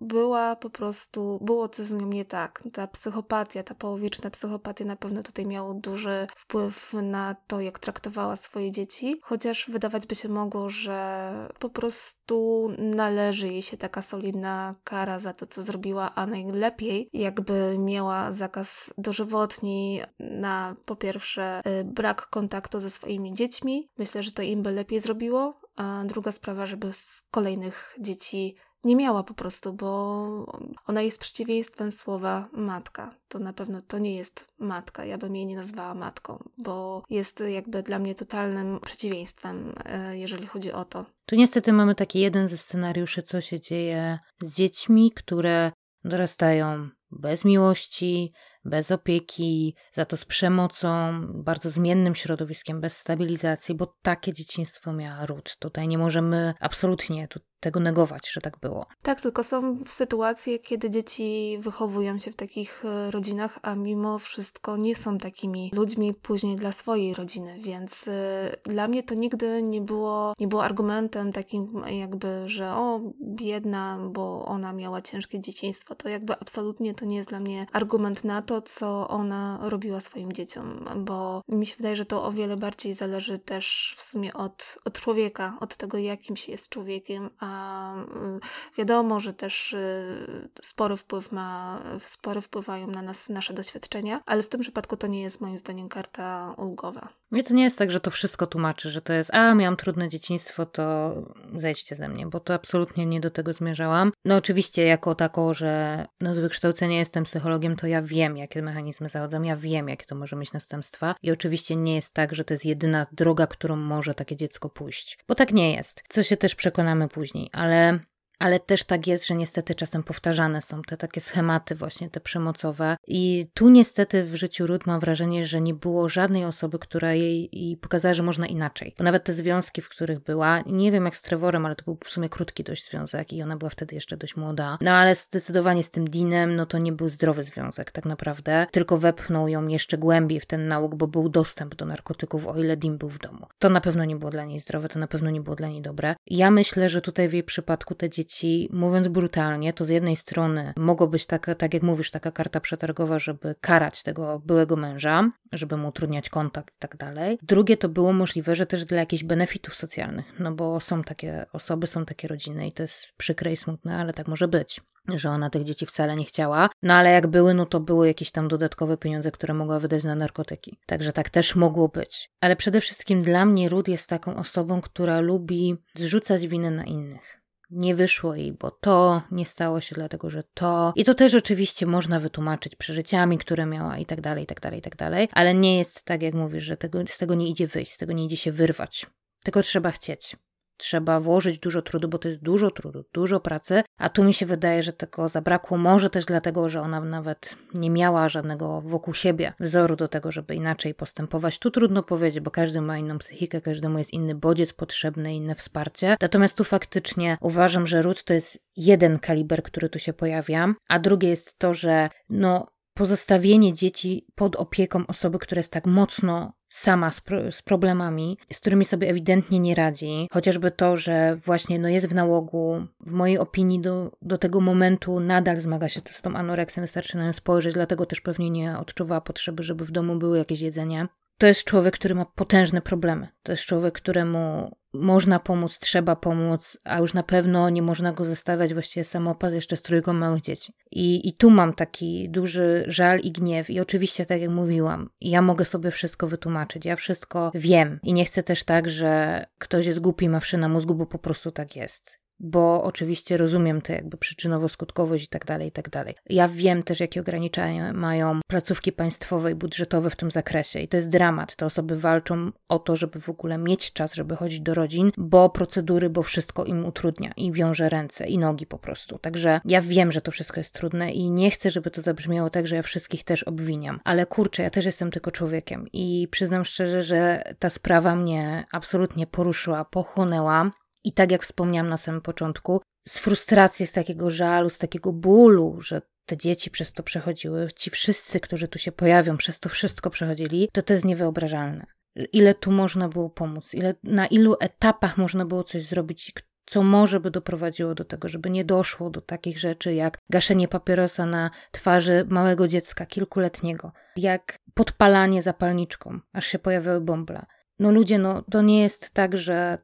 była po prostu, było coś z nią nie tak. Ta psychopatia, ta połowiczna psychopatia na pewno tutaj miała duży wpływ na to, jak traktowała swoje dzieci, chociaż wydawać by się mogło, że po prostu należy jej się taka solidna kara za to, co zrobiła, a najlepiej jakby miała zakaz dożywotni na po pierwsze że y, brak kontaktu ze swoimi dziećmi. Myślę, że to im by lepiej zrobiło. A druga sprawa, żeby z kolejnych dzieci nie miała po prostu, bo ona jest przeciwieństwem słowa matka. To na pewno to nie jest matka. Ja bym jej nie nazwała matką, bo jest jakby dla mnie totalnym przeciwieństwem, y, jeżeli chodzi o to. Tu niestety mamy taki jeden ze scenariuszy, co się dzieje z dziećmi, które dorastają bez miłości, bez opieki, za to z przemocą, bardzo zmiennym środowiskiem, bez stabilizacji, bo takie dzieciństwo miała Ruth. Tutaj nie możemy absolutnie tego negować, że tak było. Tak, tylko są sytuacje, kiedy dzieci wychowują się w takich e, rodzinach, a mimo wszystko nie są takimi ludźmi później dla swojej rodziny, więc y, dla mnie to nigdy nie było, nie było argumentem takim jakby, że o, biedna, bo ona miała ciężkie dzieciństwo. To jakby absolutnie to nie jest dla mnie argument na to, co ona robiła swoim dzieciom, bo mi się wydaje, że to o wiele bardziej zależy też w sumie od, od człowieka, od tego, jakim się jest człowiekiem, a Y, wiadomo, że też y, spory wpływ ma, spory wpływają na nas nasze doświadczenia, ale w tym przypadku to nie jest moim zdaniem karta ulgowa. Mnie to nie jest tak, że to wszystko tłumaczy, że to jest, a miałam trudne dzieciństwo, to zejdźcie ze mnie, bo to absolutnie nie do tego zmierzałam. No oczywiście jako tako, że no z wykształcenia jestem psychologiem, to ja wiem, jakie mechanizmy zachodzą, ja wiem, jakie to może mieć następstwa. I oczywiście nie jest tak, że to jest jedyna droga, którą może takie dziecko pójść, bo tak nie jest, co się też przekonamy później, ale ale też tak jest, że niestety czasem powtarzane są te takie schematy właśnie, te przemocowe. I tu niestety w życiu Ruth mam wrażenie, że nie było żadnej osoby, która jej, pokazała, że można inaczej. Bo nawet te związki, w których była, nie wiem jak z Trevorem, ale to był w sumie krótki dość związek i ona była wtedy jeszcze dość młoda. No ale zdecydowanie z tym Dinem, no to nie był zdrowy związek tak naprawdę, tylko wepchnął ją jeszcze głębiej w ten nauk, bo był dostęp do narkotyków, o ile Dim był w domu. To na pewno nie było dla niej zdrowe, to na pewno nie było dla niej dobre. Ja myślę, że tutaj w jej przypadku te dzieci dzieci, mówiąc brutalnie, to z jednej strony mogło być taka, tak jak mówisz, taka karta przetargowa, żeby karać tego byłego męża, żeby mu utrudniać kontakt i tak dalej. Drugie to było możliwe, że też dla jakichś benefitów socjalnych, no bo są takie osoby, są takie rodziny i to jest przykre i smutne, ale tak może być że ona tych dzieci wcale nie chciała. No ale jak były, no to były jakieś tam dodatkowe pieniądze, które mogła wydać na narkotyki. Także tak też mogło być. Ale przede wszystkim dla mnie Ruth jest taką osobą, która lubi zrzucać winę na innych nie wyszło jej, bo to nie stało się dlatego, że to. I to też oczywiście można wytłumaczyć przeżyciami, które miała i tak dalej, i tak dalej, i tak dalej, ale nie jest tak, jak mówisz, że tego, z tego nie idzie wyjść, z tego nie idzie się wyrwać. Tylko trzeba chcieć trzeba włożyć dużo trudu, bo to jest dużo trudu, dużo pracy, a tu mi się wydaje, że tego zabrakło może też dlatego, że ona nawet nie miała żadnego wokół siebie wzoru do tego, żeby inaczej postępować. Tu trudno powiedzieć, bo każdy ma inną psychikę, każdemu jest inny bodziec potrzebny, inne wsparcie. Natomiast tu faktycznie uważam, że ród to jest jeden kaliber, który tu się pojawia, a drugie jest to, że no pozostawienie dzieci pod opieką osoby, która jest tak mocno sama z, pro, z, problemami, z którymi sobie ewidentnie nie radzi, chociażby to, że właśnie no jest w nałogu, w mojej opinii do, do tego momentu nadal zmaga się z tą anoreksją, wystarczy na nią spojrzeć, dlatego też pewnie nie odczuwała potrzeby, żeby w domu było jakieś jedzenie. To jest człowiek, który ma potężne problemy. To jest człowiek, któremu można pomóc, trzeba pomóc, a już na pewno nie można go zostawiać właściwie samopas jeszcze z trójką małych dzieci. I, I tu mam taki duży żal i gniew i oczywiście, tak jak mówiłam, ja mogę sobie wszystko wytłumaczyć, ja wszystko wiem i nie chcę też tak, że ktoś jest głupi, ma wszy na mózgu, bo po prostu tak jest bo oczywiście rozumiem te jakby przyczynowo-skutkowość i tak dalej, i tak dalej. Ja wiem też, jakie ograniczenia mają placówki państwowe i budżetowe w tym zakresie i to jest dramat. Te osoby walczą o to, żeby w ogóle mieć czas, żeby chodzić do rodzin, bo procedury, bo wszystko im utrudnia i wiąże ręce i nogi po prostu. Także ja wiem, że to wszystko jest trudne i nie chcę, żeby to zabrzmiało tak, że ja wszystkich też obwiniam, ale kurczę, ja też jestem tylko człowiekiem i przyznam szczerze, że ta sprawa mnie absolutnie poruszyła, pochłonęła i tak jak wspomniałam na samym początku, z frustracji, z takiego żalu, z takiego bólu, że te dzieci przez to przechodziły, ci wszyscy, którzy tu się pojawią, przez to wszystko przechodzili, to to jest niewyobrażalne. Ile tu można było pomóc, ile, na ilu etapach można było coś zrobić, co może by doprowadziło do tego, żeby nie doszło do takich rzeczy jak gaszenie papierosa na twarzy małego dziecka, kilkuletniego, jak podpalanie zapalniczką, aż się pojawiały bąble. No ludzie, no to nie jest tak, że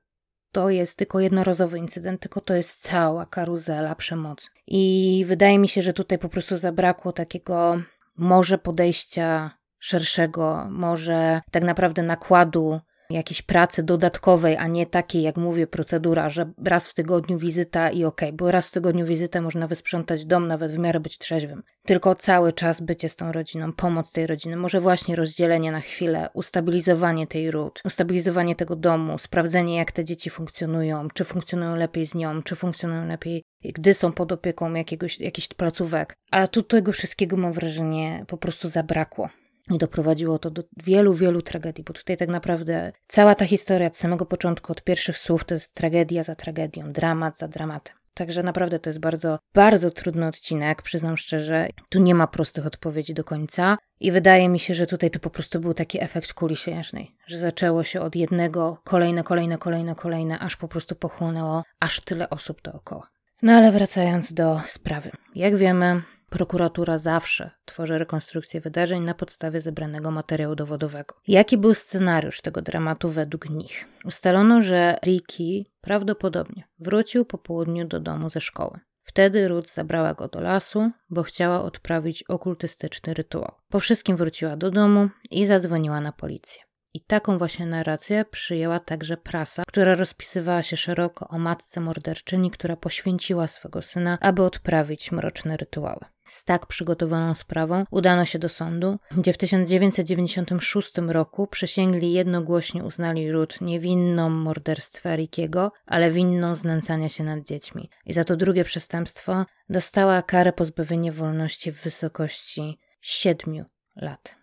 to jest tylko jednorazowy incydent, tylko to jest cała karuzela przemocy. I wydaje mi się, że tutaj po prostu zabrakło takiego może podejścia szerszego, może tak naprawdę nakładu jakiejś pracy dodatkowej, a nie takiej, jak mówię, procedura, że raz w tygodniu wizyta i okej, okay, bo raz w tygodniu wizytę można wysprzątać dom, nawet w miarę być trzeźwym. Tylko cały czas bycie z tą rodziną, pomoc tej rodziny, może właśnie rozdzielenie na chwilę, ustabilizowanie tej ród, ustabilizowanie tego domu, sprawdzenie, jak te dzieci funkcjonują, czy funkcjonują lepiej z nią, czy funkcjonują lepiej, gdy są pod opieką jakiegoś, jakichś placówek. A tu tego wszystkiego, mam wrażenie, po prostu zabrakło. I doprowadziło to do wielu, wielu tragedii, bo tutaj tak naprawdę cała ta historia od samego początku, od pierwszych słów, to jest tragedia za tragedią, dramat za dramatem. Także naprawdę to jest bardzo, bardzo trudny odcinek, przyznam szczerze. Tu nie ma prostych odpowiedzi do końca i wydaje mi się, że tutaj to po prostu był taki efekt kuli śnieżnej, że zaczęło się od jednego, kolejne, kolejne, kolejne, kolejne, aż po prostu pochłonęło aż tyle osób dookoła. No ale wracając do sprawy. Jak wiemy, Prokuratura zawsze tworzy rekonstrukcję wydarzeń na podstawie zebranego materiału dowodowego. Jaki był scenariusz tego dramatu według nich? Ustalono, że Ricky prawdopodobnie wrócił po południu do domu ze szkoły. Wtedy Ruth zabrała go do lasu, bo chciała odprawić okultystyczny rytuał. Po wszystkim wróciła do domu i zadzwoniła na policję. I taką właśnie narrację przyjęła także prasa, która rozpisywała się szeroko o matce morderczyni, która poświęciła swego syna, aby odprawić mroczne rytuały. Z tak przygotowaną sprawą udano się do sądu, gdzie w 1996 roku przysięgli jednogłośnie uznali Ruth niewinną morderstwa Rickiego, ale winną znęcania się nad dziećmi. I za to drugie przestępstwo dostała karę pozbawienia wolności w wysokości 7 lat.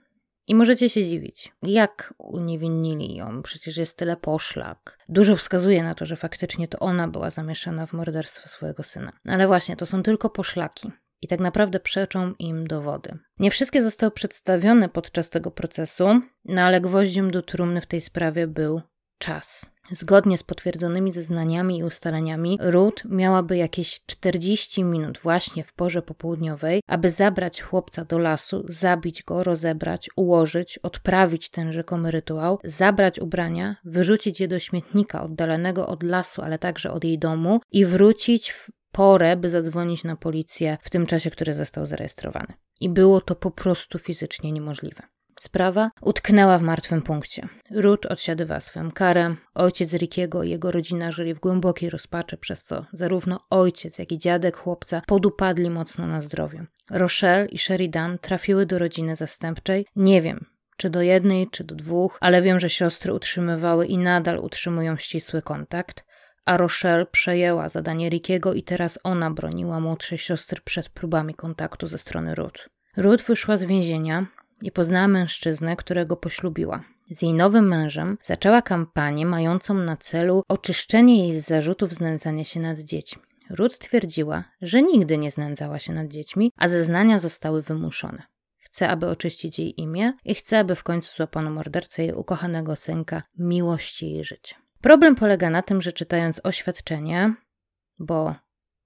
I możecie się dziwić, jak uniewinnili ją, przecież jest tyle poszlak. Dużo wskazuje na to, że faktycznie to ona była zamieszana w morderstwo swojego syna. No ale właśnie, to są tylko poszlaki i tak naprawdę przeczą im dowody. Nie wszystkie zostały przedstawione podczas tego procesu, no ale gwoździem do trumny w tej sprawie był czas. Zgodnie z potwierdzonymi zeznaniami i ustaleniami, Ruth miałaby jakieś 40 minut właśnie w porze popołudniowej, aby zabrać chłopca do lasu, zabić go, rozebrać, ułożyć, odprawić ten rzekomy rytuał, zabrać ubrania, wyrzucić je do śmietnika oddalonego od lasu, ale także od jej domu i wrócić w porę, by zadzwonić na policję w tym czasie, który został zarejestrowany. I było to po prostu fizycznie niemożliwe. Sprawa utknęła w martwym punkcie. Ruth odsiadywała swoją karę. Ojciec Rickiego i jego rodzina żyli w głębokiej rozpaczy, przez co zarówno ojciec, jak i dziadek chłopca podupadli mocno na zdrowiu. Rochelle i Sheridan trafiły do rodziny zastępczej. Nie wiem, czy do jednej, czy do dwóch, ale wiem, że siostry utrzymywały i nadal utrzymują ścisły kontakt a Rochelle przejęła zadanie Rickiego i teraz ona broniła młodszej siostry przed próbami kontaktu ze strony Ruth. Ruth wyszła z więzienia i poznała mężczyznę, którego poślubiła. Z jej nowym mężem zaczęła kampanię mającą na celu oczyszczenie jej z zarzutów znęcania się nad dziećmi. Ruth twierdziła, że nigdy nie znęcała się nad dziećmi, a zeznania zostały wymuszone. Chce, aby oczyścić jej imię i chce, aby w końcu złapano mordercę jej ukochanego synka, miłości jej życia. Problem polega na tym, że czytając oświadczenie, bo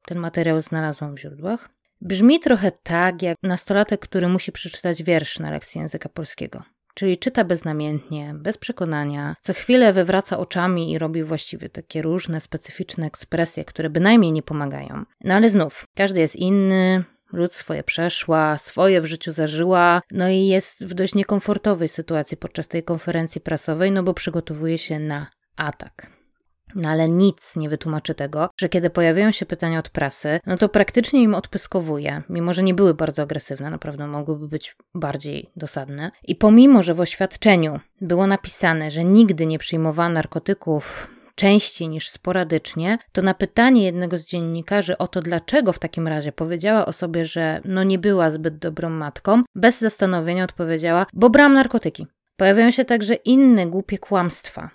ten materiał znalazłam w źródłach, brzmi trochę tak jak nastolatek, który musi przeczytać wiersz na lekcji języka polskiego. Czyli czyta beznamiętnie, bez przekonania, co chwilę wywraca oczami i robi właściwie takie różne, specyficzne ekspresje, które bynajmniej nie pomagają. No ale znów, każdy jest inny, Lud swoje przeszła, swoje w życiu zażyła, no i jest w dość niekomfortowej sytuacji podczas tej konferencji prasowej, no bo przygotowuje się na atak. No ale nic nie wytłumaczy tego, że kiedy pojawiają się pytania od prasy, no to praktycznie im odpyskowuje, mimo że nie były bardzo agresywne, naprawdę mogłyby być bardziej dosadne. I pomimo, że w oświadczeniu było napisane, że nigdy nie przyjmowała narkotyków częściej niż sporadycznie, to na pytanie jednego z dziennikarzy o to, dlaczego w takim razie powiedziała o sobie, że no nie była zbyt dobrą matką, bez zastanowienia odpowiedziała, bo brałam narkotyki. Pojawiają się także inne głupie kłamstwa,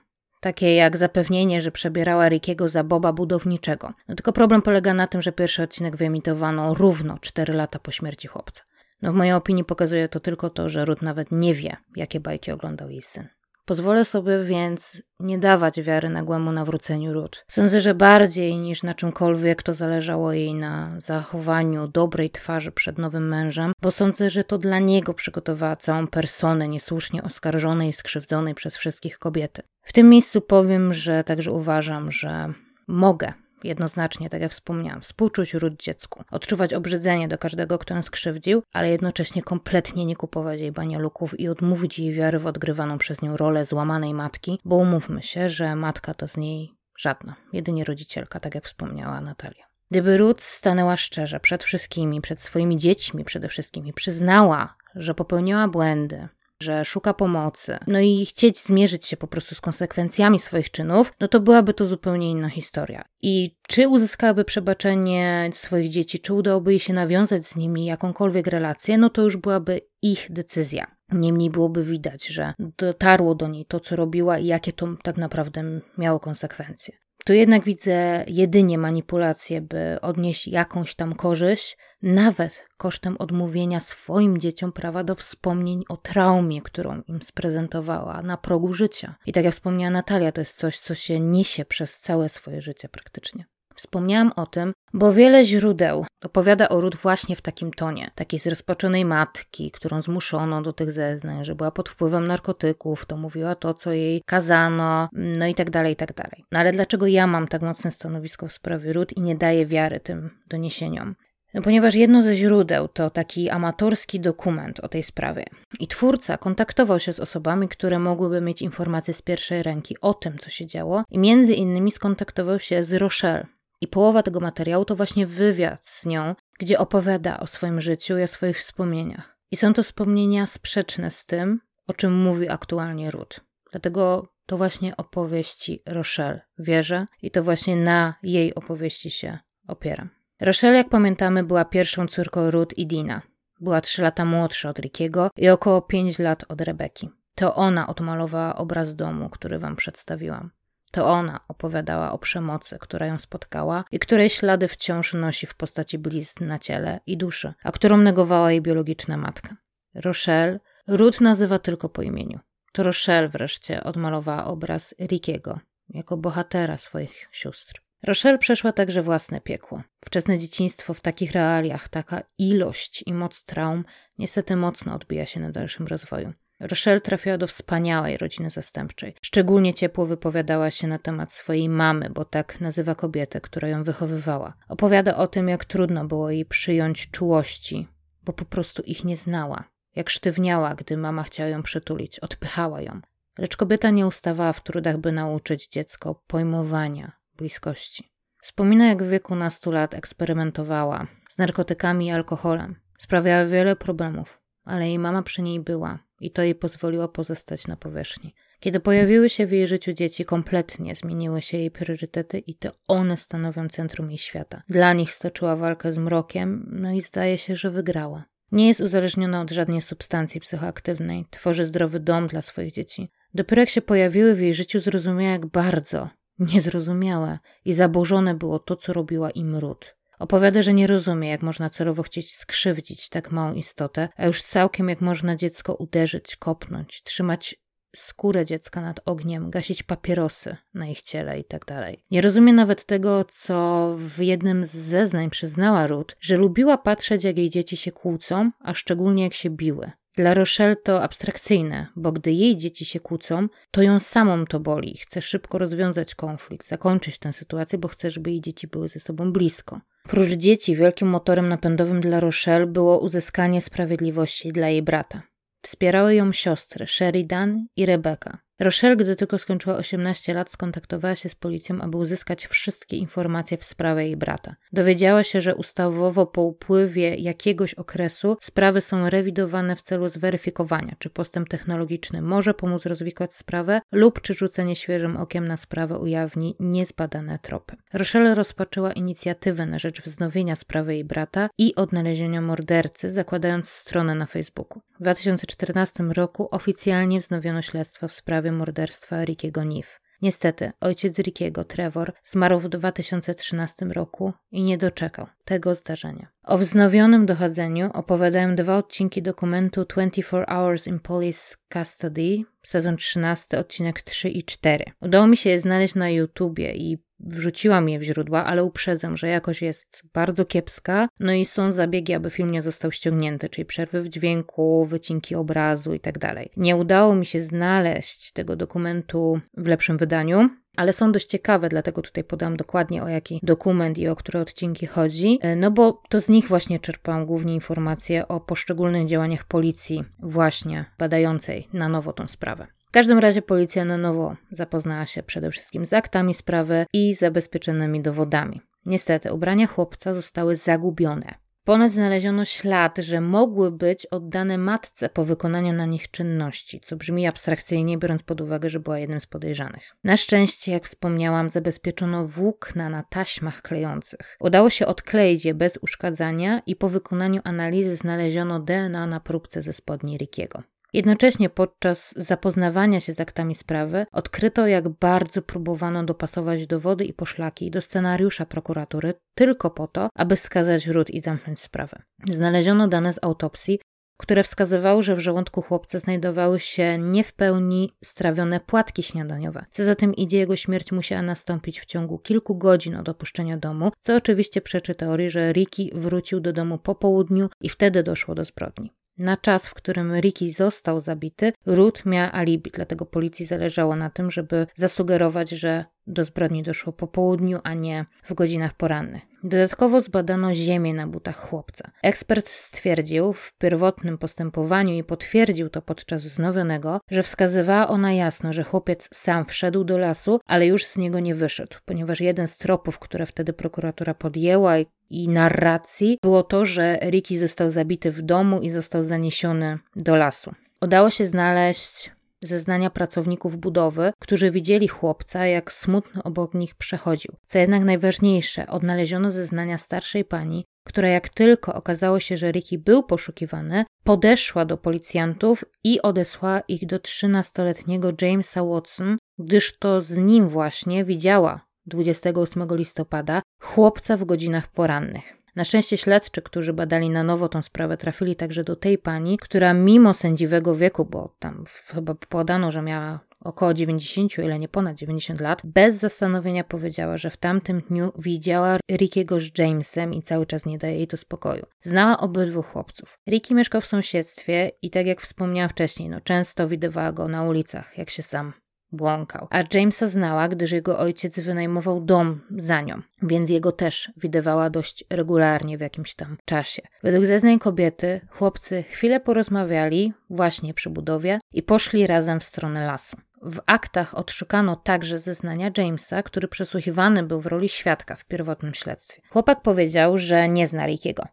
takie jak zapewnienie, że przebierała Rickiego za Boba budowniczego. No tylko problem polega na tym, że pierwszy odcinek wyemitowano równo 4 lata po śmierci chłopca. No w mojej opinii pokazuje to tylko to, że Ruth nawet nie wie, jakie bajki oglądał jej syn. Pozwolę sobie więc nie dawać wiary nagłemu nawróceniu Ruth. Sądzę, że bardziej niż na czymkolwiek to zależało jej na zachowaniu dobrej twarzy przed nowym mężem, bo sądzę, że to dla niego przygotowała całą personę niesłusznie oskarżonej i skrzywdzonej przez wszystkich kobiety. W tym miejscu powiem, że także uważam, że mogę jednoznacznie, tak jak wspomniałam, współczuć ród dziecku, odczuwać obrzydzenie do każdego, kto ją skrzywdził, ale jednocześnie kompletnie nie kupować jej banialuków i odmówić jej wiary w odgrywaną przez nią rolę złamanej matki, bo umówmy się, że matka to z niej żadna, jedynie rodzicielka, tak jak wspomniała Natalia. Gdyby Ruth stanęła szczerze przed wszystkimi, przed swoimi dziećmi przede wszystkim i przyznała, że popełniła błędy, że szuka pomocy, no i chcieć zmierzyć się po prostu z konsekwencjami swoich czynów, no to byłaby to zupełnie inna historia. I czy uzyskałaby przebaczenie swoich dzieci, czy udałoby jej się nawiązać z nimi jakąkolwiek relację, no to już byłaby ich decyzja. Niemniej byłoby widać, że dotarło do niej to, co robiła i jakie to tak naprawdę miało konsekwencje. Tu jednak widzę jedynie manipulację, by odnieść jakąś tam korzyść, nawet kosztem odmówienia swoim dzieciom prawa do wspomnień o traumie, którą im sprezentowała na progu życia. I tak jak wspomniała Natalia, to jest coś, co się niesie przez całe swoje życie praktycznie. Wspomniałam o tym, bo wiele źródeł opowiada o Ruth właśnie w takim tonie, takiej zrozpaczonej matki, którą zmuszono do tych zeznań, że była pod wpływem narkotyków, to mówiła to, co jej kazano, no i tak dalej, i tak dalej. No ale dlaczego ja mam tak mocne stanowisko w sprawie Ruth i nie daję wiary tym doniesieniom? No, ponieważ jedno ze źródeł to taki amatorski dokument o tej sprawie. I twórca kontaktował się z osobami, które mogłyby mieć informacje z pierwszej ręki o tym, co się działo, i między innymi skontaktował się z Rochelle. I połowa tego materiału to właśnie wywiad z nią, gdzie opowiada o swoim życiu i o swoich wspomnieniach. I są to wspomnienia sprzeczne z tym, o czym mówi aktualnie Ruth. Dlatego to właśnie opowieści Rochelle wierzę i to właśnie na jej opowieści się opieram. Rochelle, jak pamiętamy, była pierwszą córką Ruth i Dina. Była trzy lata młodsza od Rickiego i około pięć lat od Rebeki. To ona odmalowała obraz domu, który wam przedstawiłam. To ona opowiadała o przemocy, która ją spotkała i której ślady wciąż nosi w postaci blizn na ciele i duszy, a którą negowała jej biologiczna matka. Rochelle Ruth nazywa tylko po imieniu. To Rochelle wreszcie odmalowała obraz Rickiego jako bohatera swoich sióstr. Rochelle przeszła także własne piekło. Wczesne dzieciństwo w takich realiach, taka ilość i moc traum niestety mocno odbija się na dalszym rozwoju. Rochelle trafiła do wspaniałej rodziny zastępczej. Szczególnie ciepło wypowiadała się na temat swojej mamy, bo tak nazywa kobietę, która ją wychowywała. Opowiada o tym, jak trudno było jej przyjąć czułości, bo po prostu ich nie znała. Jak sztywniała, gdy mama chciała ją przytulić, odpychała ją. Lecz kobieta nie ustawała w trudach, by nauczyć dziecko pojmowania, bliskości. Wspomina, jak w wieku nastu lat eksperymentowała z narkotykami i alkoholem. Sprawiała wiele problemów, ale jej mama przy niej była i to jej pozwoliło pozostać na powierzchni. Kiedy pojawiły się w jej życiu dzieci, kompletnie zmieniły się jej priorytety i to one stanowią centrum jej świata. Dla nich stoczyła walkę z mrokiem, no i zdaje się, że wygrała. Nie jest uzależniona od żadnej substancji psychoaktywnej, tworzy zdrowy dom dla swoich dzieci. Dopiero jak się pojawiły w jej życiu, zrozumiała, jak bardzo niezrozumiałe i zaburzone było to, co robiła im Ruth. Opowiada, że nie rozumie, jak można celowo chcieć skrzywdzić tak małą istotę, a już całkiem jak można dziecko uderzyć, kopnąć, trzymać skórę dziecka nad ogniem, gasić papierosy na ich ciele itd. Tak nie rozumie nawet tego, co w jednym z zeznań przyznała Ruth, że lubiła patrzeć, jak jej dzieci się kłócą, a szczególnie jak się biły. Dla Rochelle to abstrakcyjne, bo gdy jej dzieci się kłócą, to ją samą to boli. Chce szybko rozwiązać konflikt, zakończyć tę sytuację, bo chce, żeby jej dzieci były ze sobą blisko. Prócz dzieci, wielkim motorem napędowym dla Rochelle było uzyskanie sprawiedliwości dla jej brata. Wspierały ją siostry Sheridan i Rebecca. Rochelle, gdy tylko skończyła 18 lat, skontaktowała się z policją, aby uzyskać wszystkie informacje w sprawie jej brata. Dowiedziała się, że ustawowo po upływie jakiegoś okresu sprawy są rewidowane w celu zweryfikowania, czy postęp technologiczny może pomóc rozwikłać sprawę lub czy rzucenie świeżym okiem na sprawę ujawni niezbadane tropy. Rochelle rozpoczęła inicjatywę na rzecz wznowienia sprawy jej brata i odnalezienia mordercy, zakładając stronę na Facebooku. W 2014 roku oficjalnie wznowiono śledztwo w sprawie morderstwa Rickiego Nif. Niestety, ojciec Rickiego, Trevor, zmarł w 2013 roku i nie doczekał tego zdarzenia. O wznowionym dochodzeniu opowiadają dwa odcinki dokumentu 24 Hours in Police Custody, sezon 13, odcinek 3 i 4. Udało mi się je znaleźć na YouTubie i wrzuciłam je w źródła, ale uprzedzam, że jakość jest bardzo kiepska. No i są zabiegi, aby film nie został ściągnięty, czyli przerwy w dźwięku, wycinki obrazu itd. Tak nie udało mi się znaleźć tego dokumentu w lepszym wydaniu, ale są dość ciekawe, dlatego tutaj podam dokładnie o jaki dokument i o które odcinki chodzi, e, no bo to z nich właśnie czerpałam głównie informacje o poszczególnych działaniach policji, właśnie badającej na nowo tą sprawę. W każdym razie policja na nowo zapoznała się przede wszystkim z aktami sprawy i zabezpieczonymi dowodami. Niestety, ubrania chłopca zostały zagubione. Ponoć znaleziono ślad, że mogły być oddane matce po wykonaniu na nich czynności, co brzmi abstrakcyjnie, biorąc pod uwagę, że była jednym z podejrzanych. Na szczęście, jak wspomniałam, zabezpieczono włókna na taśmach klejących. Udało się odkleić je bez uszkadzania i po wykonaniu analizy znaleziono DNA na próbce ze spodni Rickiego. Jednocześnie podczas zapoznawania się z aktami sprawy odkryto, jak bardzo próbowano dopasować dowody i poszlaki do scenariusza prokuratury tylko po to, aby skazać ród i zamknąć sprawę. Znaleziono dane z autopsji, które wskazywały, że w żołądku chłopca znajdowały się nie w pełni strawione płatki śniadaniowe. Co za tym idzie, jego śmierć musiała nastąpić w ciągu kilku godzin od opuszczenia domu, co oczywiście przeczy teorii, że Ricky wrócił do domu po południu i wtedy doszło do zbrodni. Na czas, w którym Ricky został zabity, Ruth miała alibi, dlatego policji zależało na tym, żeby zasugerować, że do zbrodni doszło po południu, a nie w godzinach porannych. Dodatkowo zbadano ziemię na butach chłopca. Ekspert stwierdził w pierwotnym postępowaniu i potwierdził to podczas wznowionego, że wskazywała ona jasno, że chłopiec sam wszedł do lasu, ale już z niego nie wyszedł, ponieważ jeden z tropów, które wtedy prokuratura podjęła i, i narracji, było to, że Ricky został zabity w domu i został zaniesiony do lasu. Udało się znaleźć zeznania pracowników budowy, którzy widzieli chłopca, jak smutno obok nich przechodził. Co jednak najważniejsze, odnaleziono zeznania starszej pani, która jak tylko okazało się, że Ricky był poszukiwany, podeszła do policjantów i odesłała ich do 13-letniego Jamesa Watson, gdyż to z nim właśnie widziała 28 listopada chłopca w godzinach porannych. Na szczęście śledczy, którzy badali na nowo tą sprawę, trafili także do tej pani, która mimo sędziwego wieku, bo tam chyba podano, że miała około 90, ile nie ponad 90 lat, bez zastanowienia powiedziała, że w tamtym dniu widziała Rickiego z Jamesem i cały czas nie daje jej to spokoju. Znała obydwu chłopców. Ricky mieszkał w sąsiedztwie i tak jak wspomniałam wcześniej, no często widywała go na ulicach, jak się sam błąkał. A Jamesa znała, gdyż jego ojciec wynajmował dom za nią, więc jego też widywała dość regularnie w jakimś tam czasie. Według zeznań kobiety, chłopcy chwilę porozmawiali właśnie przy budowie i poszli razem w stronę lasu. W aktach odszukano także zeznania Jamesa, który przesłuchiwany był w roli świadka w pierwotnym śledztwie. Chłopak powiedział, że nie zna Rickiego.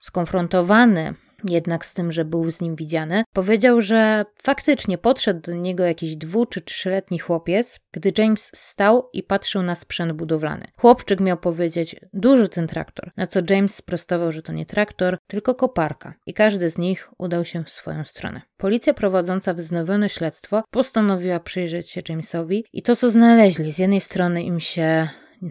Skonfrontowany jednak z tym, że był z nim widziany, powiedział, że faktycznie podszedł do niego jakiś dwu czy trzyletni chłopiec, gdy James stał i patrzył na sprzęt budowlany. Chłopczyk miał powiedzieć, duży ten traktor, na co James sprostował, że to nie traktor, tylko koparka i każdy z nich udał się w swoją stronę. Policja prowadząca wznowione śledztwo postanowiła przyjrzeć się Jamesowi i to, co znaleźli, z jednej strony im się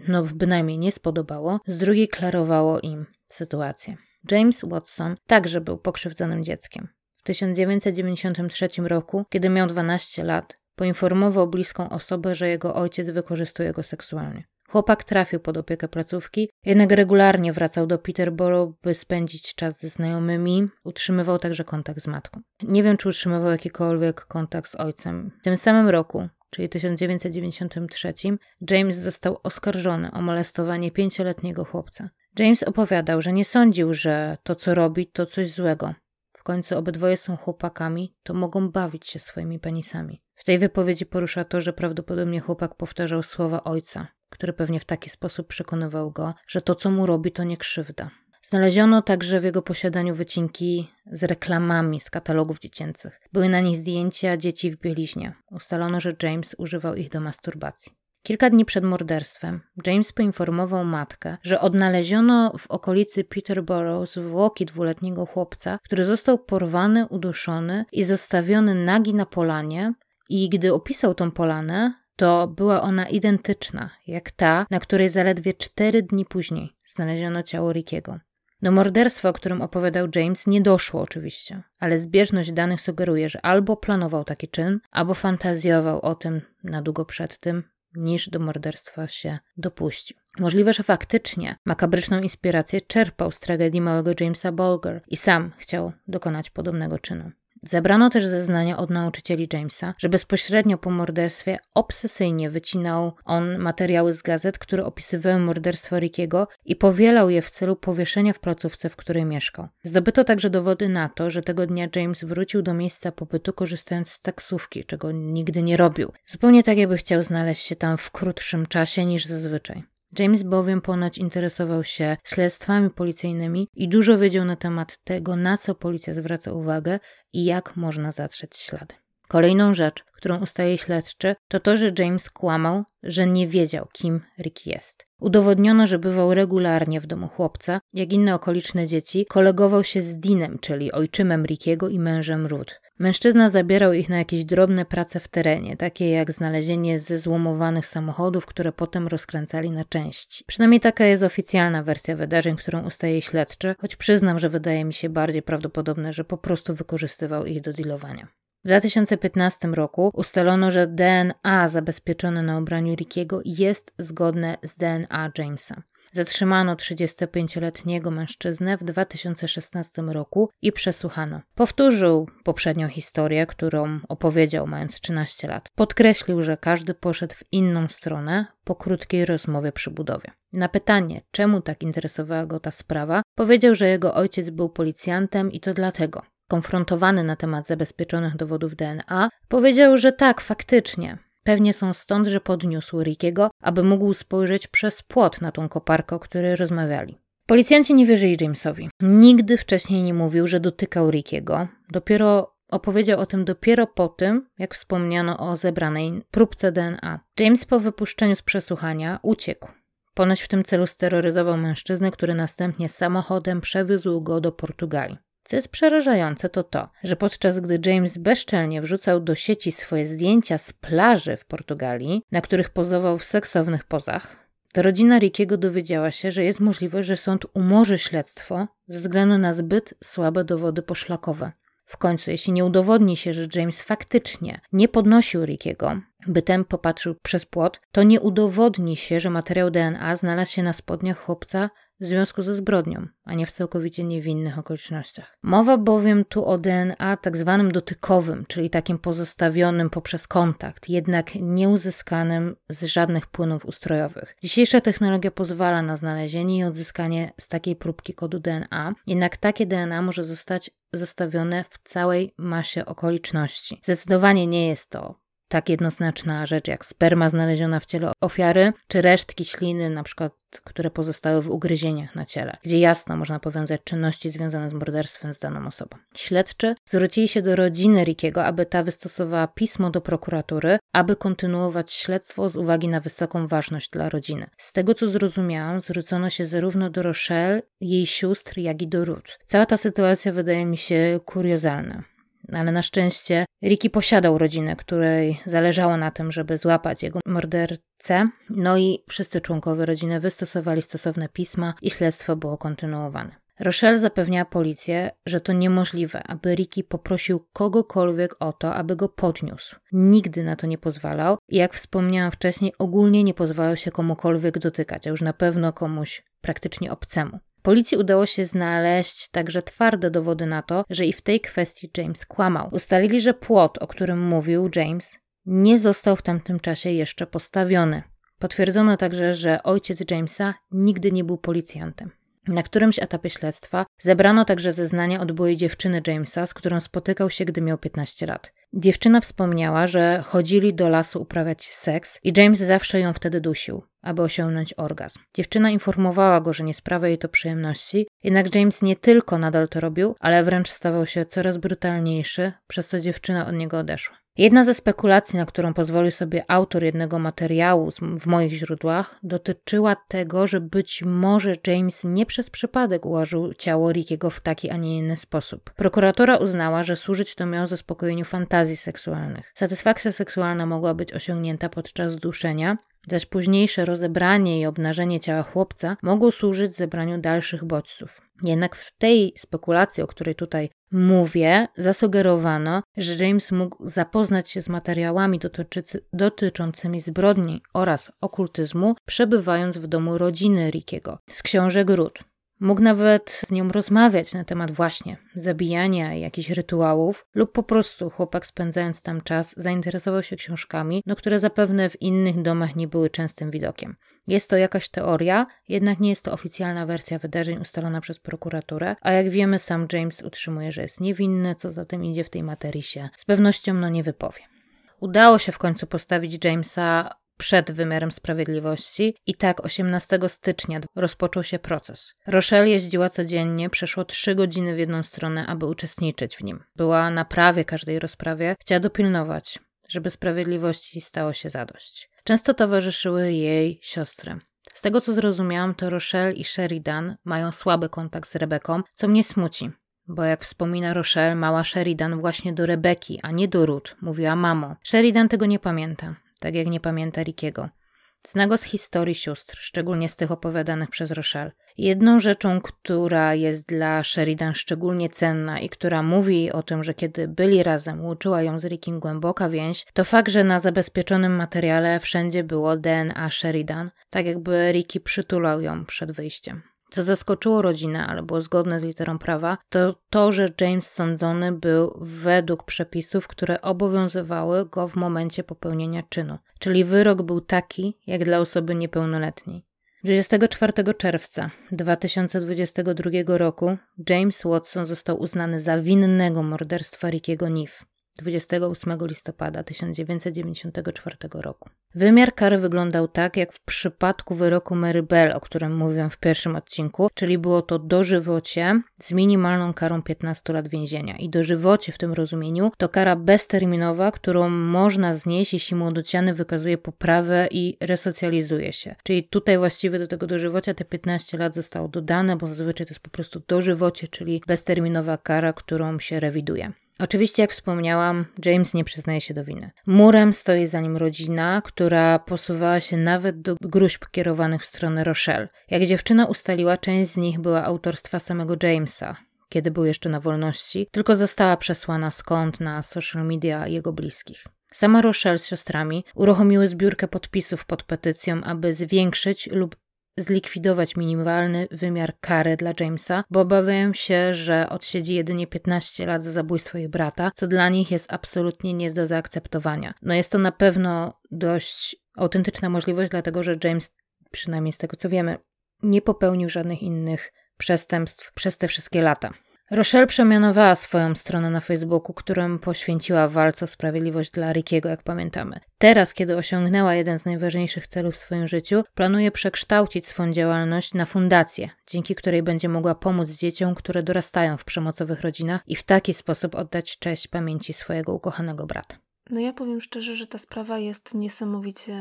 no bynajmniej nie spodobało, z drugiej klarowało im sytuację. James Watson także był pokrzywdzonym dzieckiem. W 1993 roku, kiedy miał 12 lat, poinformował bliską osobę, że jego ojciec wykorzystuje go seksualnie. Chłopak trafił pod opiekę placówki, jednak regularnie wracał do Peterborough, by spędzić czas ze znajomymi. Utrzymywał także kontakt z matką. Nie wiem, czy utrzymywał jakikolwiek kontakt z ojcem. W tym samym roku, czyli 1993, James został oskarżony o molestowanie pięcioletniego chłopca. James opowiadał, że nie sądził, że to, co robi, to coś złego. W końcu obydwoje są chłopakami, to mogą bawić się swoimi penisami. W tej wypowiedzi porusza to, że prawdopodobnie chłopak powtarzał słowa ojca, który pewnie w taki sposób przekonywał go, że to, co mu robi, to nie krzywda. Znaleziono także w jego posiadaniu wycinki z reklamami z katalogów dziecięcych. Były na nich zdjęcia dzieci w bieliźnie. Ustalono, że James używał ich do masturbacji. Kilka dni przed morderstwem James poinformował matkę, że odnaleziono w okolicy Peterborough zwłoki dwuletniego chłopca, który został porwany, uduszony i zostawiony nagi na polanie. I gdy opisał tą polanę, to była ona identyczna jak ta, na której zaledwie cztery dni później znaleziono ciało Rickiego. Do morderstwa, o którym opowiadał James, nie doszło oczywiście, ale zbieżność danych sugeruje, że albo planował taki czyn, albo fantazjował o tym na długo przed tym, niż do morderstwa się dopuścił. Możliwe, że faktycznie makabryczną inspirację czerpał z tragedii małego Jamesa Bolger i sam chciał dokonać podobnego czynu. Zebrano też zeznania od nauczycieli Jamesa, że bezpośrednio po morderstwie obsesyjnie wycinał on materiały z gazet, które opisywały morderstwo Rickiego i powielał je w celu powieszenia w placówce, w której mieszkał. Zdobyto także dowody na to, że tego dnia James wrócił do miejsca pobytu korzystając z taksówki, czego nigdy nie robił. Zupełnie tak, jakby chciał znaleźć się tam w krótszym czasie niż zazwyczaj. James bowiem ponoć interesował się śledztwami policyjnymi i dużo wiedział na temat tego, na co policja zwraca uwagę i jak można zatrzeć ślady. Kolejną rzecz, którą ustaje śledczy, to to, że James kłamał, że nie wiedział, kim Rick jest. Udowodniono, że bywał regularnie w domu chłopca, jak inne okoliczne dzieci, kolegował się z Dinem, czyli ojczymem Rickiego i mężem Ruth. Mężczyzna zabierał ich na jakieś drobne prace w terenie, takie jak znalezienie zezłomowanych samochodów, które potem rozkręcali na części. Przynajmniej taka jest oficjalna wersja wydarzeń, którą ustaje śledczy, choć przyznam, że wydaje mi się bardziej prawdopodobne, że po prostu wykorzystywał ich do dealowania. W 2015 roku ustalono, że DNA zabezpieczone na ubraniu Rickiego jest zgodne z DNA Jamesa. Zatrzymano 35-letniego mężczyznę w 2016 roku i przesłuchano. Powtórzył poprzednią historię, którą opowiedział mając 13 lat. Podkreślił, że każdy poszedł w inną stronę po krótkiej rozmowie przy budowie. Na pytanie, czemu tak interesowała go ta sprawa, powiedział, że jego ojciec był policjantem i to dlatego. Konfrontowany na temat zabezpieczonych dowodów DNA, powiedział, że tak, faktycznie, Pewnie są stąd, że podniósł Rickiego, aby mógł spojrzeć przez płot na tą koparkę, o której rozmawiali. Policjanci nie wierzyli Jamesowi. Nigdy wcześniej nie mówił, że dotykał Rickiego. Dopiero opowiedział o tym dopiero po tym, jak wspomniano o zebranej próbce DNA. James po wypuszczeniu z przesłuchania uciekł. Ponoć w tym celu steroryzował mężczyznę, który następnie samochodem przewiózł go do Portugalii. Co jest przerażające, to to, że podczas gdy James bezczelnie wrzucał do sieci swoje zdjęcia z plaży w Portugalii, na których pozował w seksownych pozach, to rodzina Rickiego dowiedziała się, że jest możliwość, że sąd umorzy śledztwo ze względu na zbyt słabe dowody poszlakowe. W końcu, jeśli nie udowodni się, że James faktycznie nie podnosił Rickiego, by ten popatrzył przez płot, to nie udowodni się, że materiał DNA znalazł się na spodniach chłopca w związku ze zbrodnią, a nie w całkowicie niewinnych okolicznościach. Mowa bowiem tu o DNA tak zwanym dotykowym, czyli takim pozostawionym poprzez kontakt, jednak nieuzyskanym z żadnych płynów ustrojowych. Dzisiejsza technologia pozwala na znalezienie i odzyskanie z takiej próbki kodu DNA, jednak takie DNA może zostać zostawione w całej masie okoliczności. Zdecydowanie nie jest to tak jednoznaczna rzecz jak sperma znaleziona w ciele ofiary, czy resztki śliny, na przykład, które pozostały w ugryzieniach na ciele, gdzie jasno można powiązać czynności związane z morderstwem z daną osobą. Śledczy zwrócili się do rodziny Rickiego, aby ta wystosowała pismo do prokuratury, aby kontynuować śledztwo z uwagi na wysoką ważność dla rodziny. Z tego co zrozumiałam, zwrócono się zarówno do Rochelle, jej sióstr, jak i do Ruth. Cała ta sytuacja wydaje mi się kuriozalna ale na szczęście Ricky posiadał rodzinę, której zależało na tym, żeby złapać jego mordercę. No i wszyscy członkowie rodziny wystosowali stosowne pisma i śledztwo było kontynuowane. Rochelle zapewniała policję, że to niemożliwe, aby Ricky poprosił kogokolwiek o to, aby go podniósł. Nigdy na to nie pozwalał i jak wspomniałam wcześniej, ogólnie nie pozwalał się komukolwiek dotykać, a już na pewno komuś praktycznie obcemu. Policji udało się znaleźć także twarde dowody na to, że i w tej kwestii James kłamał. Ustalili, że płot, o którym mówił James, nie został w tamtym czasie jeszcze postawiony. Potwierdzono także, że ojciec Jamesa nigdy nie był policjantem. Na którymś etapie śledztwa zebrano także zeznania od byłej dziewczyny Jamesa, z którą spotykał się, gdy miał 15 lat. Dziewczyna wspomniała, że chodzili do lasu uprawiać seks i James zawsze ją wtedy dusił, aby osiągnąć orgazm. Dziewczyna informowała go, że nie sprawia jej to przyjemności, jednak James nie tylko nadal to robił, ale wręcz stawał się coraz brutalniejszy, przez co dziewczyna od niego odeszła. Jedna ze spekulacji, na którą pozwolił sobie autor jednego materiału w moich źródłach, dotyczyła tego, że być może James nie przez przypadek ułożył ciało Rickiego w taki, a nie inny sposób. Prokuratora uznała, że służyć to miało zaspokojeniu fantazji seksualnych. Satysfakcja seksualna mogła być osiągnięta podczas duszenia, zaś późniejsze rozebranie i obnażenie ciała chłopca mogło służyć zebraniu dalszych bodźców. Jednak w tej spekulacji, o której tutaj mówię, zasugerowano, że James mógł zapoznać się z materiałami dotyczącymi zbrodni oraz okultyzmu, przebywając w domu rodziny Rickiego z książek Ruth. Mógł nawet z nią rozmawiać na temat właśnie zabijania i jakichś rytuałów, lub po prostu chłopak spędzając tam czas zainteresował się książkami, no które zapewne w innych domach nie były częstym widokiem. Jest to jakaś teoria, jednak nie jest to oficjalna wersja wydarzeń ustalona przez prokuraturę, a jak wiemy sam James utrzymuje, że jest niewinny, co za tym idzie w tej materii się z pewnością no nie wypowie. Udało się w końcu postawić Jamesa przed wymiarem sprawiedliwości i tak 18 stycznia rozpoczął się proces. Rochelle jeździła codziennie, przeszło trzy godziny w jedną stronę, aby uczestniczyć w nim. Była na prawie każdej rozprawie, chciała dopilnować, żeby sprawiedliwości stało się zadość. Często towarzyszyły jej siostry. Z tego co zrozumiałam, to Rochelle i Sheridan mają słaby kontakt z Rebeką, co mnie smuci. Bo jak wspomina Rochelle, mała Sheridan właśnie do Rebeki, a nie do Ruth, mówiła mamo. Sheridan tego nie pamięta tak jak nie pamięta Rickiego. Zna go z historii sióstr, szczególnie z tych opowiadanych przez Rochelle. Jedną rzeczą, która jest dla Sheridan szczególnie cenna i która mówi o tym, że kiedy byli razem, łączyła ją z Rickiem głęboka więź, to fakt, że na zabezpieczonym materiale wszędzie było DNA Sheridan, tak jakby Ricky przytulał ją przed wyjściem. Co zaskoczyło rodzinę, ale było zgodne z literą prawa, to to, że James sądzony był według przepisów, które obowiązywały go w momencie popełnienia czynu. Czyli wyrok był taki, jak dla osoby niepełnoletniej. 24 czerwca 2022 roku James Watson został uznany za winnego morderstwa Rickiego Neve. 28 listopada 1994 roku. Wymiar kary wyglądał tak, jak w przypadku wyroku Mary Bell, o którym mówiłem w pierwszym odcinku, czyli było to dożywocie z minimalną karą 15 lat więzienia. I dożywocie w tym rozumieniu to kara bezterminowa, którą można znieść, jeśli młodociany wykazuje poprawę i resocjalizuje się. Czyli tutaj właściwie do tego dożywocia te 15 lat zostało dodane, bo zazwyczaj to jest po prostu dożywocie, czyli bezterminowa kara, którą się rewiduje. Oczywiście, jak wspomniałam, James nie przyznaje się do winy. Murem stoi za nim rodzina, która posuwała się nawet do gruźb kierowanych w stronę Rochelle. Jak dziewczyna ustaliła, część z nich była autorstwa samego Jamesa, kiedy był jeszcze na wolności, tylko została przesłana skąd na social media jego bliskich. Sama Rochelle z siostrami uruchomiły zbiórkę podpisów pod petycją, aby zwiększyć lub zlikwidować minimalny wymiar kary dla Jamesa, bo obawiają się, że odsiedzi jedynie 15 lat za zabójstwo jej brata, co dla nich jest absolutnie nie do zaakceptowania. No jest to na pewno dość autentyczna możliwość, dlatego że James, przynajmniej z tego co wiemy, nie popełnił żadnych innych przestępstw przez te wszystkie lata. Rochelle przemianowała swoją stronę na Facebooku, którą poświęciła walce o sprawiedliwość dla Rickiego, jak pamiętamy. Teraz, kiedy osiągnęła jeden z najważniejszych celów w swoim życiu, planuje przekształcić swą działalność na fundację, dzięki której będzie mogła pomóc dzieciom, które dorastają w przemocowych rodzinach i w taki sposób oddać cześć pamięci swojego ukochanego brata. No ja powiem szczerze, że ta sprawa jest niesamowicie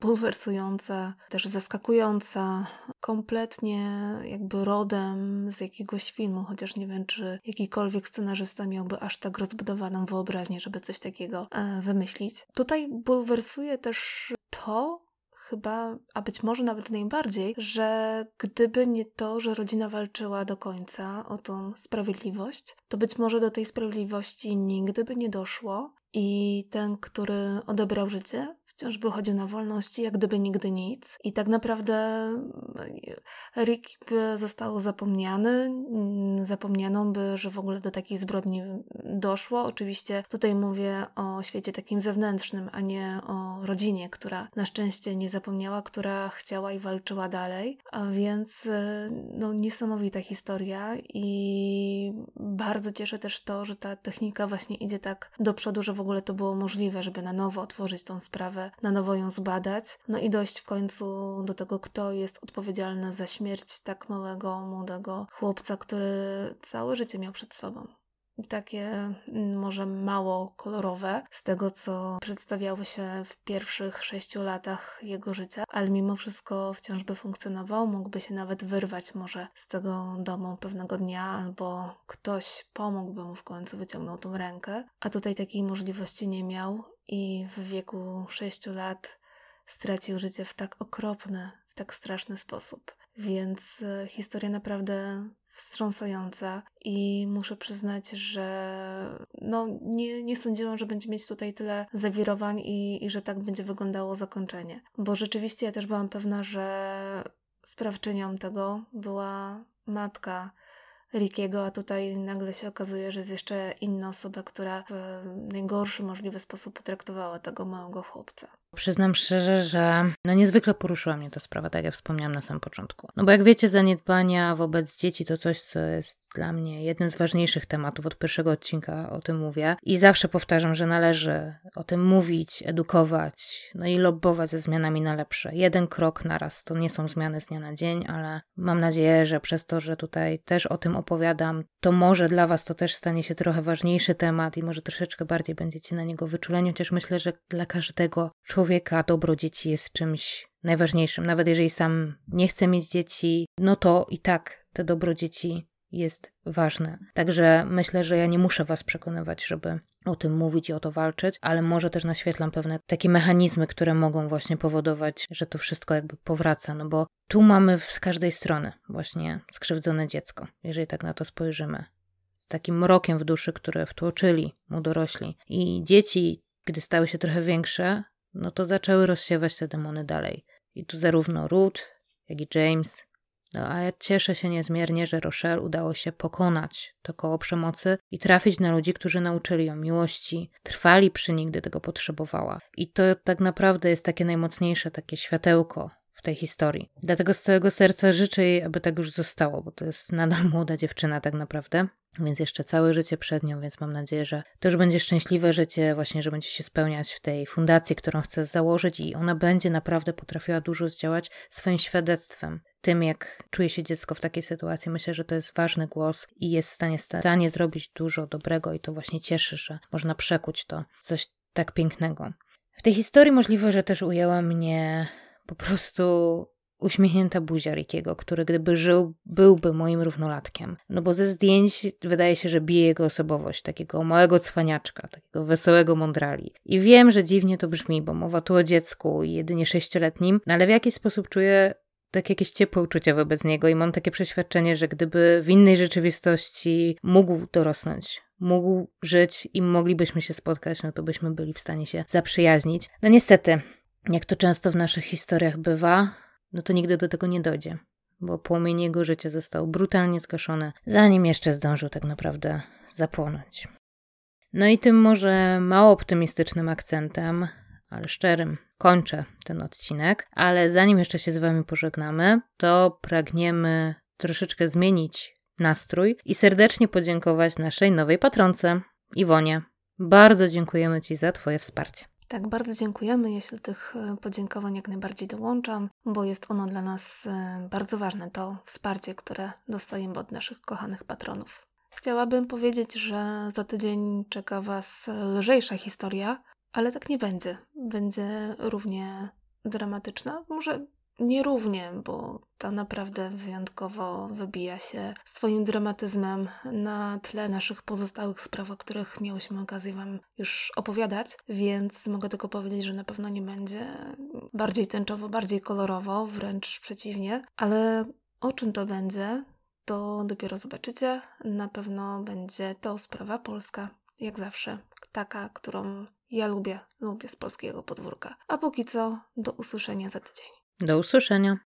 bulwersująca, też zaskakująca, kompletnie jakby rodem z jakiegoś filmu, chociaż nie wiem, czy jakikolwiek scenarzysta miałby aż tak rozbudowaną wyobraźnię, żeby coś takiego e, wymyślić. Tutaj bulwersuje też to, chyba, a być może nawet najbardziej, że gdyby nie to, że rodzina walczyła do końca o tą sprawiedliwość, to być może do tej sprawiedliwości nigdy by nie doszło i ten, który odebrał życie, wciąż by chodził na wolności, jak gdyby nigdy nic. I tak naprawdę e, Rick został zapomniany, mm, zapomnianą by, że w ogóle do takiej zbrodni doszło. Oczywiście tutaj mówię o świecie takim zewnętrznym, a nie o rodzinie, która na szczęście nie zapomniała, która chciała i walczyła dalej. A więc e, no, niesamowita historia i bardzo cieszę też to, że ta technika właśnie idzie tak do przodu, że w ogóle to było możliwe, żeby na nowo otworzyć tą sprawę na nowo ją zbadać, no i dojść w końcu do tego, kto jest odpowiedzialny za śmierć tak małego, młodego chłopca, który całe życie miał przed sobą. takie mm, może mało kolorowe z tego, co przedstawiało się w pierwszych sześciu latach jego życia, ale mimo wszystko wciąż by funkcjonował, mógłby się nawet wyrwać może z tego domu pewnego dnia, albo ktoś pomógłby mu w końcu, wyciągnął tą rękę, a tutaj takiej możliwości nie miał i w wieku sześciu lat stracił życie w tak okropny, w tak straszny sposób. Więc e, historia naprawdę wstrząsająca i muszę przyznać, że no, nie, nie sądziłam, że będzie mieć tutaj tyle zawirowań i, i że tak będzie wyglądało zakończenie. Bo rzeczywiście ja też byłam pewna, że sprawczynią tego była matka Rickiego, a tutaj nagle się okazuje, że jest jeszcze inna osoba, która w najgorszy możliwy sposób potraktowała tego małego chłopca. Przyznam szczerze, że no niezwykle poruszyła mnie ta sprawa, tak jak wspomniałam na samym początku. No bo jak wiecie, zaniedbania wobec dzieci to coś, co jest dla mnie jednym z ważniejszych tematów. Od pierwszego odcinka o tym mówię i zawsze powtarzam, że należy o tym mówić, edukować, no i lobbować ze zmianami na lepsze. Jeden krok na raz. To nie są zmiany z dnia na dzień, ale mam nadzieję, że przez to, że tutaj też o tym opowiadam, to może dla Was to też stanie się trochę ważniejszy temat i może troszeczkę bardziej będziecie na niego wyczuleni, chociaż myślę, że dla każdego człowieka dobro dzieci jest czymś najważniejszym. Nawet jeżeli sam nie chce mieć dzieci, no to i tak te dobro dzieci jest ważne. Także myślę, że ja nie muszę Was przekonywać, żeby o tym mówić i o to walczyć, ale może też naświetlam pewne takie mechanizmy, które mogą właśnie powodować, że to wszystko jakby powraca, no bo tu mamy z każdej strony właśnie skrzywdzone dziecko, jeżeli tak na to spojrzymy. Z takim mrokiem w duszy, które wtłoczyli mu dorośli. I dzieci, gdy stały się trochę większe, no to zaczęły rozsiewać te demony dalej. I tu zarówno Ruth, jak i James no, a ja cieszę się niezmiernie, że Rochelle udało się pokonać to koło przemocy i trafić na ludzi, którzy nauczyli ją miłości, trwali przy niej, gdy tego potrzebowała. I to tak naprawdę jest takie najmocniejsze, takie światełko w tej historii. Dlatego z całego serca życzę jej, aby tak już zostało, bo to jest nadal młoda dziewczyna tak naprawdę. Więc jeszcze całe życie przed nią, więc mam nadzieję, że to już będzie szczęśliwe życie, właśnie, że będzie się spełniać w tej fundacji, którą chce założyć i ona będzie naprawdę potrafiła dużo zdziałać swoim świadectwem. Tym, jak czuje się dziecko w takiej sytuacji, myślę, że to jest ważny głos i jest w stanie, stanie zrobić dużo dobrego i to właśnie cieszy, że można przekuć to coś tak pięknego. W tej historii możliwe, że też ujęła mnie po prostu uśmiechnięta buzia Rickiego, który gdyby żył, byłby moim równolatkiem. No bo ze zdjęć wydaje się, że bije jego osobowość, takiego małego cwaniaczka, takiego wesołego mądrali. I wiem, że dziwnie to brzmi, bo mowa tu o dziecku jedynie sześcioletnim, no ale w jakiś sposób czuję tak jakieś ciepłe uczucia wobec niego i mam takie przeświadczenie, że gdyby w innej rzeczywistości mógł dorosnąć, mógł żyć i moglibyśmy się spotkać, no to byśmy byli w stanie się zaprzyjaźnić. No niestety, jak to często w naszych historiach bywa, no to nigdy do tego nie dojdzie, bo płomień jego życia został brutalnie zgaszony, zanim jeszcze zdążył tak naprawdę zapłonąć. No i tym może mało optymistycznym akcentem, ale szczerym, kończę ten odcinek, ale zanim jeszcze się z Wami pożegnamy, to pragniemy troszeczkę zmienić nastrój i serdecznie podziękować naszej nowej patronce, Iwonie. Bardzo dziękujemy Ci za Twoje wsparcie. Tak, bardzo dziękujemy. Ja się do tych e, podziękowań jak najbardziej dołączam, bo jest ono dla nas e, bardzo ważne, to wsparcie, które dostajemy od naszych kochanych patronów. Chciałabym powiedzieć, że za tydzień czeka Was lżejsza historia, ale tak nie będzie. Będzie równie dramatyczna. Może nierównie, bo ta naprawdę wyjątkowo wybija się swoim dramatyzmem na tle naszych pozostałych spraw, o których miałyśmy okazję Wam już opowiadać, więc mogę tylko powiedzieć, że na pewno nie będzie bardziej tęczowo, bardziej kolorowo, wręcz przeciwnie, ale o czym to będzie, to dopiero zobaczycie. Na pewno będzie to sprawa polska, jak zawsze, taka, którą ja lubię, lubię z polskiego podwórka. A póki co, do usłyszenia za tydzień. Do usłyszenia.